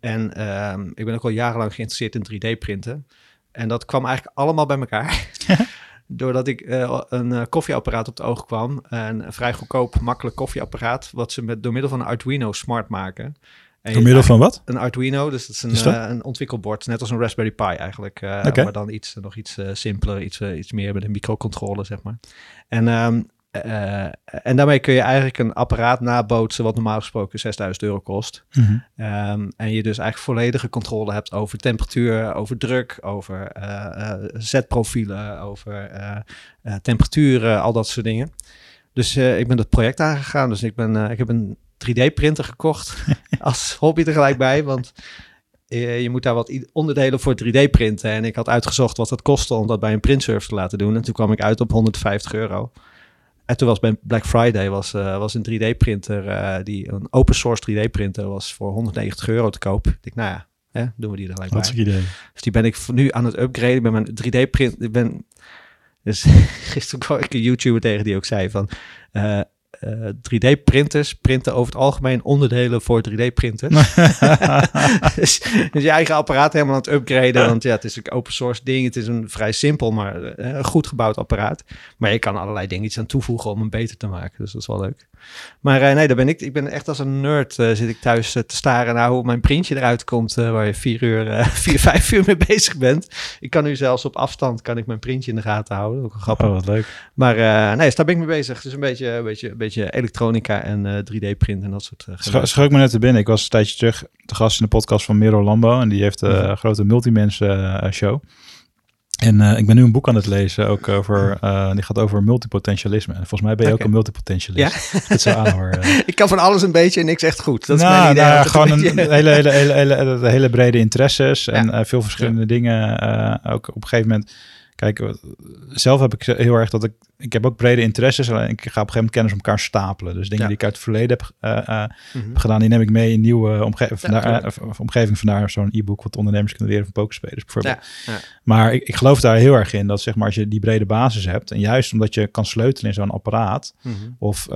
En ehm, ik ben ook al jarenlang geïnteresseerd in 3D-printen. En dat kwam eigenlijk allemaal bij elkaar. *laughs* Doordat ik uh, een uh, koffieapparaat op het oog kwam. Een vrij goedkoop, makkelijk koffieapparaat. Wat ze met, door middel van een Arduino smart maken. En door middel van wat? Een Arduino, dus dat is een, dat? Uh, een ontwikkelbord. Net als een Raspberry Pi eigenlijk. Okay. Maar dan iets, nog iets simpeler, iets, iets meer met een microcontroller, zeg maar. En um, uh, en daarmee kun je eigenlijk een apparaat nabootsen wat normaal gesproken 6000 euro kost. Mm -hmm. um, en je dus eigenlijk volledige controle hebt over temperatuur, over druk, over uh, uh, zetprofielen, over temperaturen, al dat soort dingen. Dus ik ben het project aangegaan. Dus ik, ben, ik heb een 3D-printer gekocht *laughs* als hobby tegelijk bij, want je moet daar wat onderdelen voor 3D printen. En ik had uitgezocht wat het kostte om dat bij een printservice te laten doen. En toen kwam ik uit op 150 euro. En toen was bij Black Friday was, uh, was een 3D-printer, uh, die een open source 3D-printer was voor 190 euro te koop. Ik denk, nou ja, hè, doen we die er gelijk Wat bij. idee. Dus die ben ik nu aan het upgraden. Ik ben mijn 3D-print, ik ben... Dus gisteren kwam ik een YouTuber tegen die ook zei van... Uh, 3D-printers printen over het algemeen onderdelen voor 3D-printers. *laughs* *laughs* dus, dus, je eigen apparaat helemaal aan het upgraden. Want ja, het is een open source ding. Het is een vrij simpel, maar uh, een goed gebouwd apparaat. Maar je kan allerlei dingetjes aan toevoegen om hem beter te maken. Dus dat is wel leuk. Maar uh, nee, daar ben ik. Ik ben echt als een nerd zit ik thuis te staren naar hoe mijn printje eruit komt. waar je vier uur, *laughs* vier, vijf uur mee bezig bent. Ik kan nu zelfs op afstand kan ik mijn printje in de gaten houden. Ook grappig. Oh, wat leuk. Maar nee, dus daar ben ik mee bezig. Dus een beetje, een beetje, een beetje elektronica en uh, 3D-print en dat soort uh, Sch Schoot me net te binnen. Ik was een tijdje terug te gast in de podcast van Miro Lambo. En die heeft een uh, grote multimens show. En ik ben nu een boek aan het lezen, ook over, die gaat over multipotentialisme. En volgens mij ben je okay. ook een multipotentialist. Ja? Dat zo aanhoor. *laughs* ik kan van alles een beetje en niks echt goed. Dat is nou, mijn idee. Nou, *laughs* gewoon een, een hele, hele, hele, hele, hele, brede interesses en ja. veel verschillende ja. dingen. ook op een gegeven moment Kijk, zelf heb ik heel erg dat ik... Ik heb ook brede interesses. Alleen ik ga op een gegeven moment kennis op elkaar stapelen. Dus dingen ja. die ik uit het verleden heb, uh, uh, mm -hmm. heb gedaan... die neem ik mee in nieuwe omge vandaar, ja, omgeving. Vandaar zo'n e-book... wat ondernemers kunnen leren van pokerspelers bijvoorbeeld. Ja, maar ik, ik, geloof daar heel erg in... dat zeg maar als je die brede basis hebt... en juist omdat je kan sleutelen in zo'n apparaat... Mm -hmm. of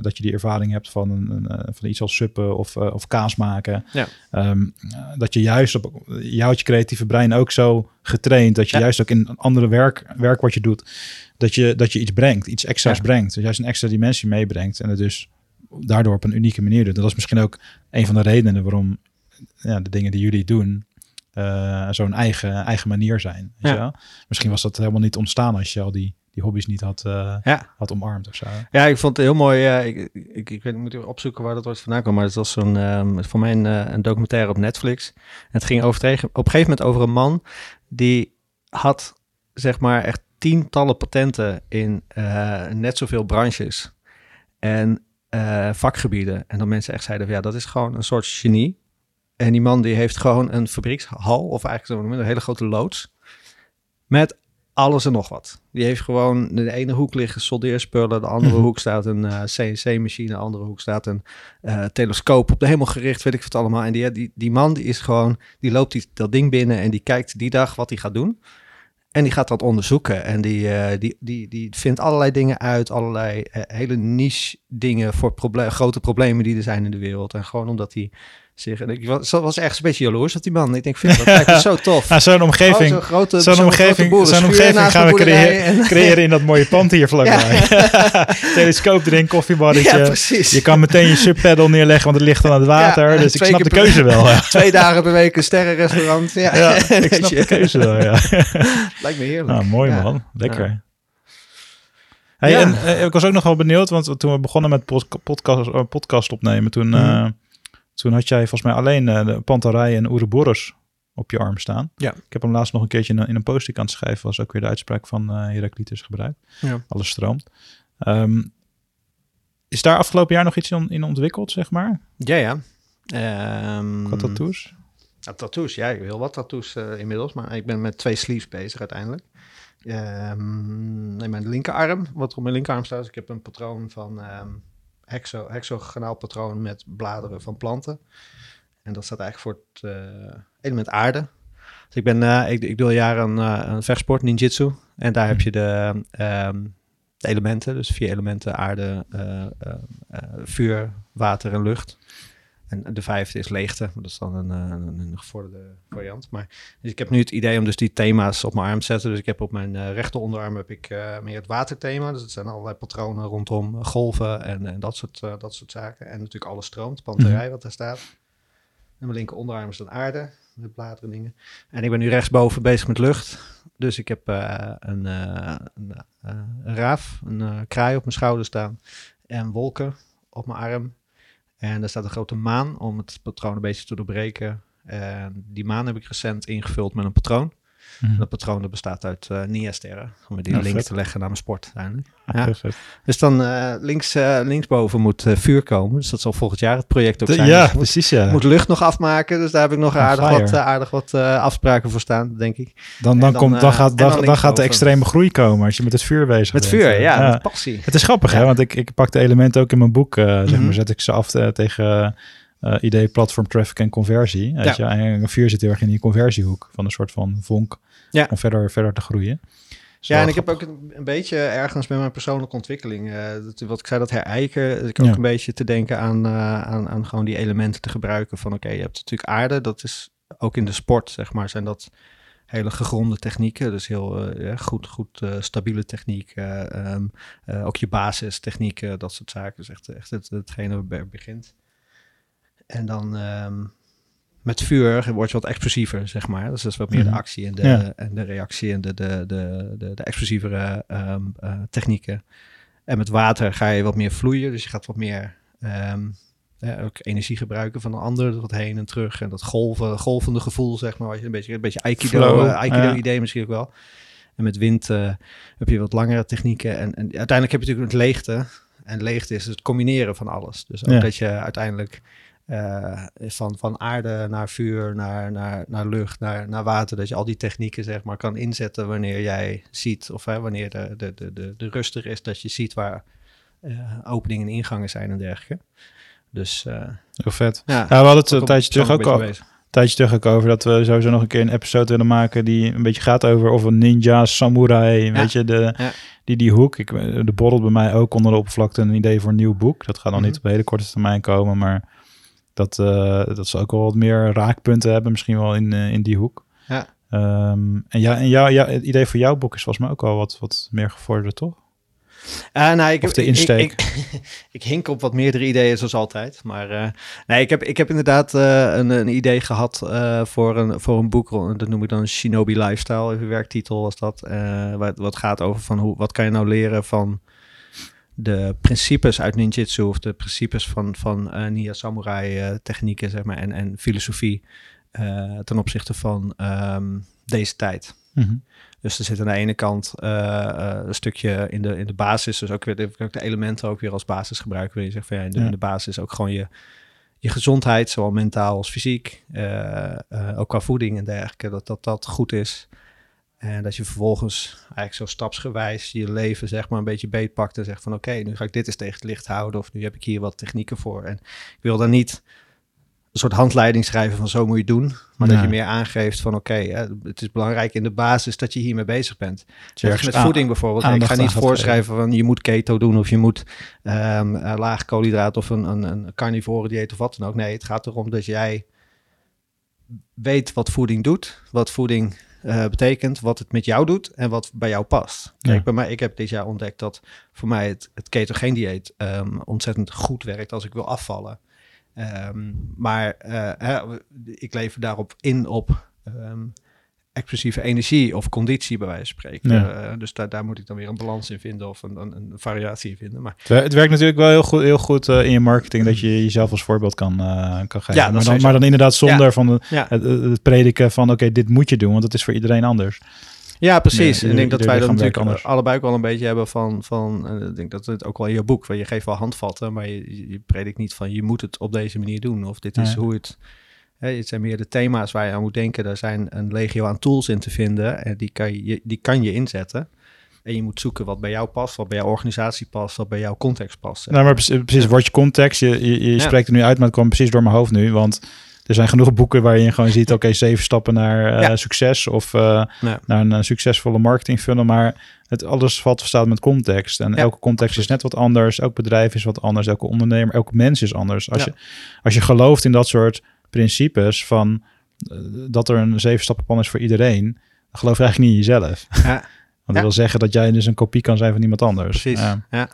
dat je die ervaring hebt van, een, van iets als suppen of, of kaas maken... Um, dat je juist op... je creatieve brein ook zo getraind... dat je juist ook in andere werk, werk wat je doet, dat je, dat je iets brengt, iets extra's ja. brengt. Dus juist een extra dimensie meebrengt en het dus daardoor op een unieke manier doet. Dat is misschien ook een van de redenen waarom ja, de dingen die jullie doen uh, zo'n eigen, eigen manier zijn. Ja. Misschien was dat helemaal niet ontstaan als je al die, die hobby's niet had, uh, ja. had omarmd of zo. Ja, ik vond het heel mooi. Uh, ik, ik, ik, weet, moet even opzoeken waar dat ooit vandaan kwam. Maar het was zo'n, um, voor mij een, een documentaire op Netflix. En het ging over, op een gegeven moment over een man die had zeg maar echt tientallen patenten in uh, net zoveel branches en uh, vakgebieden. En dan mensen echt zeiden van ja, dat is gewoon een soort genie. En die man die heeft gewoon een fabriekshal, of eigenlijk een hele grote loods, met alles en nog wat. Die heeft gewoon in de ene hoek liggen soldeerspullen, de andere hoek staat een uh, CNC-machine, de andere hoek staat een uh, telescoop op de hemel gericht, weet ik wat allemaal. En die, die, die man die is gewoon, die loopt die, dat ding binnen en die kijkt die dag wat hij gaat doen. En die gaat dat onderzoeken en die, uh, die, die, die vindt allerlei dingen uit, allerlei hele niche dingen voor proble grote problemen die er zijn in de wereld. En gewoon omdat hij zich. En ik was, was echt een beetje jaloers op die man. Ik denk, vind dat lijkt me zo *laughs* tof. Nou, zo'n omgeving, oh, zo'n grote, zo'n omgeving, zo'n omgeving gaan we creëren, en... *laughs* creëren in dat mooie pand hier vlakbij. Ja. *laughs* Telescoop erin, koffiebarretje. Ja, precies. Je kan meteen je subpaddle neerleggen, want het ligt dan aan het water. Ja, dus ik snap de keuze per, wel. Twee dagen per week een sterrenrestaurant. Ja, ja ik snap de keuze wel, ja. lijkt me heerlijk. Ah, mooi man, lekker. Hey, en, uh, ik was ook nog wel benieuwd, want toen we begonnen met podcast, uh, podcast opnemen, toen, mm. uh, toen had jij volgens mij alleen de Pantarij en Ouroboros op je arm staan. Ja. Ik heb hem laatst nog een keertje in, in een post aan het schrijven, was ook weer de uitspraak van Heraclitus gebruikt. Ja. Alles stroomt. Um, is daar afgelopen jaar nog iets in, in ontwikkeld, zeg maar? Ja, ja. Um, Qua tattoos? Ja, tattoos, ja. Ik wil wat tattoos inmiddels, maar ik ben met twee sleeves bezig uiteindelijk. Um, in mijn linkerarm, wat op mijn linkerarm staat, ik heb een patroon van um, hexo, patroon met bladeren van planten. En dat staat eigenlijk voor het uh, element aarde. Dus ik ben, uh, ik, doe al jaren een, uh, een vechtsport, ninjutsu. En daar heb je de, um, de elementen, dus vier elementen, aarde, vuur, water en lucht. En de vijfde is leegte. Dat is dan een, eh, een, een gevorderde variant. Maar dus ik heb nu het idee om dus die thema's op mijn arm te zetten. Dus ik heb op mijn uh, rechter onderarm heb ik uh, meer het waterthema. Dus het zijn allerlei patronen rondom golven en, en dat, soort, uh, dat soort zaken. En natuurlijk alles stroomt, panterij -hmm. wat daar staat. En mijn linker onderarm is dan aarde, met bladeren dingen. En ik ben nu rechtsboven bezig met lucht. Dus ik heb een, een, een, raaf, een kraai op mijn schouder staan. En wolken op mijn arm. En er staat een grote maan om het patroon een beetje te doorbreken. En die maan heb ik recent ingevuld met een patroon. Mm -hmm. Dat patroon dat bestaat uit uh, Nia-sterren. Om die ja, link vet. te leggen naar mijn sport uiteindelijk. Ja. dus dan uh, links, uh, linksboven moet vuur komen. Dus dat zal volgend jaar het project ook de, zijn. Ja, dus precies ja. Moet lucht nog afmaken. Dus daar heb ik nog aardig wat, aardig wat afspraken voor staan, denk ik. Dan, dan, dan, komt, dan, gaat, dan, dan, dan gaat de extreme groei komen als je met het vuur bezig met bent. Met vuur, ja, met passie. Het is grappig hè, want ik, ik pak de elementen ook in mijn boek. Mm -hmm. zeg maar, zet ik ze af tegen... Uh, idee platform traffic en conversie. Weet ja. je, en vuur zit heel erg in die conversiehoek van een soort van vonk ja. om verder, verder te groeien. Ja, en ik heb ook een, een, beetje ergens met mijn persoonlijke ontwikkeling, uh, dat, wat ik zei, dat herijken, ik ook ja. een beetje te denken aan, uh, aan, aan gewoon die elementen te gebruiken van oké, okay, je hebt natuurlijk aarde, dat is ook in de sport, zeg maar, zijn dat hele gegronde technieken, dus heel uh, goed, goed stabiele techniek, um, ook je basistechnieken, dat soort zaken, dus echt, echt het, hetgene waar het begint. En dan um, met vuur word je wat explosiever, zeg maar. Dus dat is wat meer de actie en de, ja. en de reactie en de, de, de, de, de explosievere um, uh, technieken. En met water ga je wat meer vloeien, dus je gaat wat meer um, ja, ook energie gebruiken van een ander, wat heen en terug. En dat golven, golvende gevoel, zeg maar, wat je een beetje, een beetje Aikido, uh, Aikido idee misschien ook wel. En met wind uh, heb je wat langere technieken. En, en uiteindelijk heb je natuurlijk het leegte. En leegte is het combineren van alles. Dus ook ja. dat je uiteindelijk uh, van, van aarde naar vuur, naar, naar, naar lucht, naar, naar water. Dat je al die technieken zeg maar kan inzetten wanneer jij ziet, of hè, wanneer de, de, de, de, de rust er is, dat je ziet waar uh, openingen en ingangen zijn en dergelijke. Dus uh, heel vet. Ja, ja we hadden het een tijdje terug ook al. Tijdje terug ook over dat we sowieso nog een keer een episode willen maken die een beetje gaat over of een ninja, samurai, ja. weet je, de, ja. die, die hoek. Ik, de borrelt bij mij ook onder de oppervlakte een idee voor een nieuw boek. Dat gaat mm -hmm. niet op hele korte termijn komen, maar dat, uh, dat ze ook wel wat meer raakpunten hebben, misschien wel in, uh, in die hoek. Ja. Um, en ja, en jou, ja, het idee voor jouw boek is volgens mij ook al wat, wat meer gevorderd, toch? Uh, nou, ik, of de insteek. Ik, ik, *laughs* ik, hink op wat meerdere ideeën, zoals altijd. Maar uh, nee, ik heb, ik heb inderdaad uh, een, een idee gehad voor, een, voor een boek. Dat noem ik dan Shinobi Lifestyle. Even werktitel was dat. wat, wat gaat over van hoe, wat kan je nou leren van de principes uit ninjitsu of de principes van, van uh, Nia Samurai uh, technieken zeg maar, en, en filosofie uh, ten opzichte van um, deze tijd. Mm -hmm. Dus er zit aan de ene kant een stukje in de, in de basis, dus ook weer de, ook de elementen ook weer als basis gebruiken. Wil je zeggen van ja, in de, ja. in de basis ook gewoon je, je gezondheid, zowel mentaal als fysiek, ook qua voeding en dergelijke, dat dat, dat goed is. En dat je vervolgens eigenlijk zo stapsgewijs je leven zeg maar een beetje beetpakt en zegt van oké, okay, nu ga ik dit eens tegen het licht houden of nu heb ik hier wat technieken voor. En ik wil dan niet een soort handleiding schrijven van zo moet je doen, maar ja. dat je meer aangeeft van oké, okay, het is belangrijk in de basis dat je hiermee bezig bent. Dus met voeding bijvoorbeeld. Ik ga niet voorschrijven van je moet keto doen of je moet um, laag koolhydraat of een, een, een carnivore dieet of wat dan ook. Nee, het gaat erom dat jij weet wat voeding doet, wat voeding uh, betekent, wat het met jou doet en wat bij jou past. Kijk, ja. bij mij, ik heb dit jaar ontdekt dat voor mij het, het ketogeen dieet um, ontzettend goed werkt als ik wil afvallen. Um, maar uh, hè, ik lever daarop in op um, explosieve energie of conditie bij wijze van spreken. Ja. Uh, dus daar, daar moet ik dan weer een balans in vinden of een, een, een variatie in vinden. Maar het werkt natuurlijk wel heel goed, heel goed uh, in je marketing dat je jezelf als voorbeeld kan, uh, kan geven. Ja, maar, dan, maar dan inderdaad zonder ja. van de, ja. het, het, prediken van oké, okay, dit moet je doen, want het is voor iedereen anders. Ja, precies. En ik denk dat wij dat natuurlijk anders. allebei ook wel een beetje hebben van, van ik denk dat het ook wel in je boek, want je geeft wel handvatten, maar je, je predikt niet van je moet het op deze manier doen of dit is ja. hoe het het zijn meer de thema's waar je aan moet denken. Daar zijn een legio aan tools in te vinden. En die kan je, die kan je inzetten. En je moet zoeken wat bij jou past, wat bij jouw organisatie past, wat bij jouw context past. Nou, maar precies, wordt je context. Je, je, je ja. spreekt er nu uit, maar het kwam precies door mijn hoofd nu. Want er zijn genoeg boeken waar je gewoon ziet, oké, zeven stappen naar eh, Ja. succes of eh, Ja. naar een eh, succesvolle marketing funnel. Maar het alles valt staat met context. En Ja, elke context is net wat anders. Elk bedrijf is wat anders. Elke ondernemer, elke mens is anders. Als, je, als je gelooft in dat soort principes van eh, dat er een zeven stappenplan is voor iedereen, geloof je eigenlijk niet in jezelf. Ja. *laughs* Want dat Ja. wil zeggen dat jij dus een kopie kan zijn van iemand anders. Precies. Ja. Ja.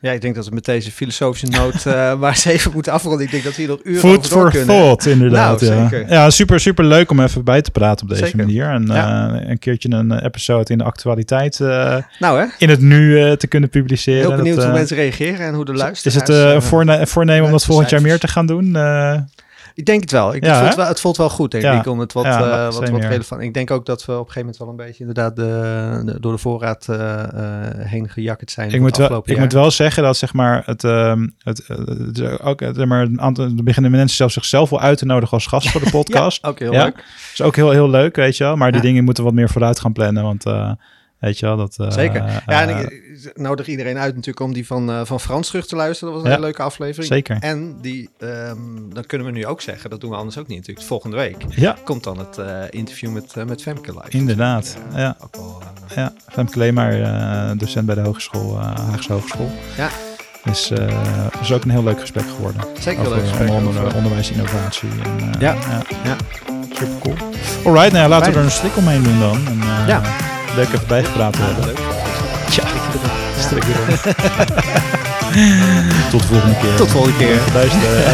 Ja, ik denk dat we met deze filosofische noot uh, maar eens even moeten afronden. Ik denk dat we hier nog uren Food over for kunnen. thought, inderdaad. Nou, ja. zeker. ja, super, super leuk om even bij te praten op deze Zeker. manier. En Ja. eh, een keertje een eh, episode in de actualiteit eh, Nou hè, in het nu te kunnen publiceren. heel benieuwd Dat, hoe mensen reageren en hoe de Is luisteraars... het eh, een voorne- voornemen om dat volgend jaar meer te gaan doen? Ik denk het wel. Ik, Ja, het, voelt wel het voelt wel goed, denk Ja. ik, om het wat, Ja, eh, wat, wat relevant... Ik denk ook dat we op een gegeven moment wel een beetje inderdaad de, de- door de voorraad eh, heen gejakkerd zijn. ik moet, wel, ik moet wel zeggen dat zeg maar, het, ehm, het, ook, zeg maar, een aantal, beginnen mensen zelfs zichzelf wel uit te nodigen als gast voor de *laughs* podcast. Ja, ook heel leuk. Is ook heel, heel leuk, weet je wel. Maar die dingen moeten wat meer vooruit gaan plannen, want eh, weet je wel, dat... Zeker. Ja, en ik ik nodig iedereen uit natuurlijk om die van, eh, van Frans terug te luisteren. Dat was een Ja. hele leuke aflevering. Zeker. En die, ehm, dan kunnen we nu ook zeggen, dat doen we anders ook niet natuurlijk. Volgende week Ja, komt dan het eh, interview met, eh, met Femke live. Inderdaad, Eh, ja. Ook wel, ja. Femke Leemar, docent bij de hogeschool, Haagse Hogeschool. Ja. Is, is ook een heel leuk gesprek geworden. zeker over leuk gesprek. onder, over- onderwijs, innovatie. En, Ja, ja. ja. Super cool. Alright, nou ja, laten we er een strik omheen doen dan. En, Ja. Leuk even bijgepraat te Ja, hebben. leuk. Erom. *laughs* Tot de volgende keer. Tot de volgende keer. Luisteren.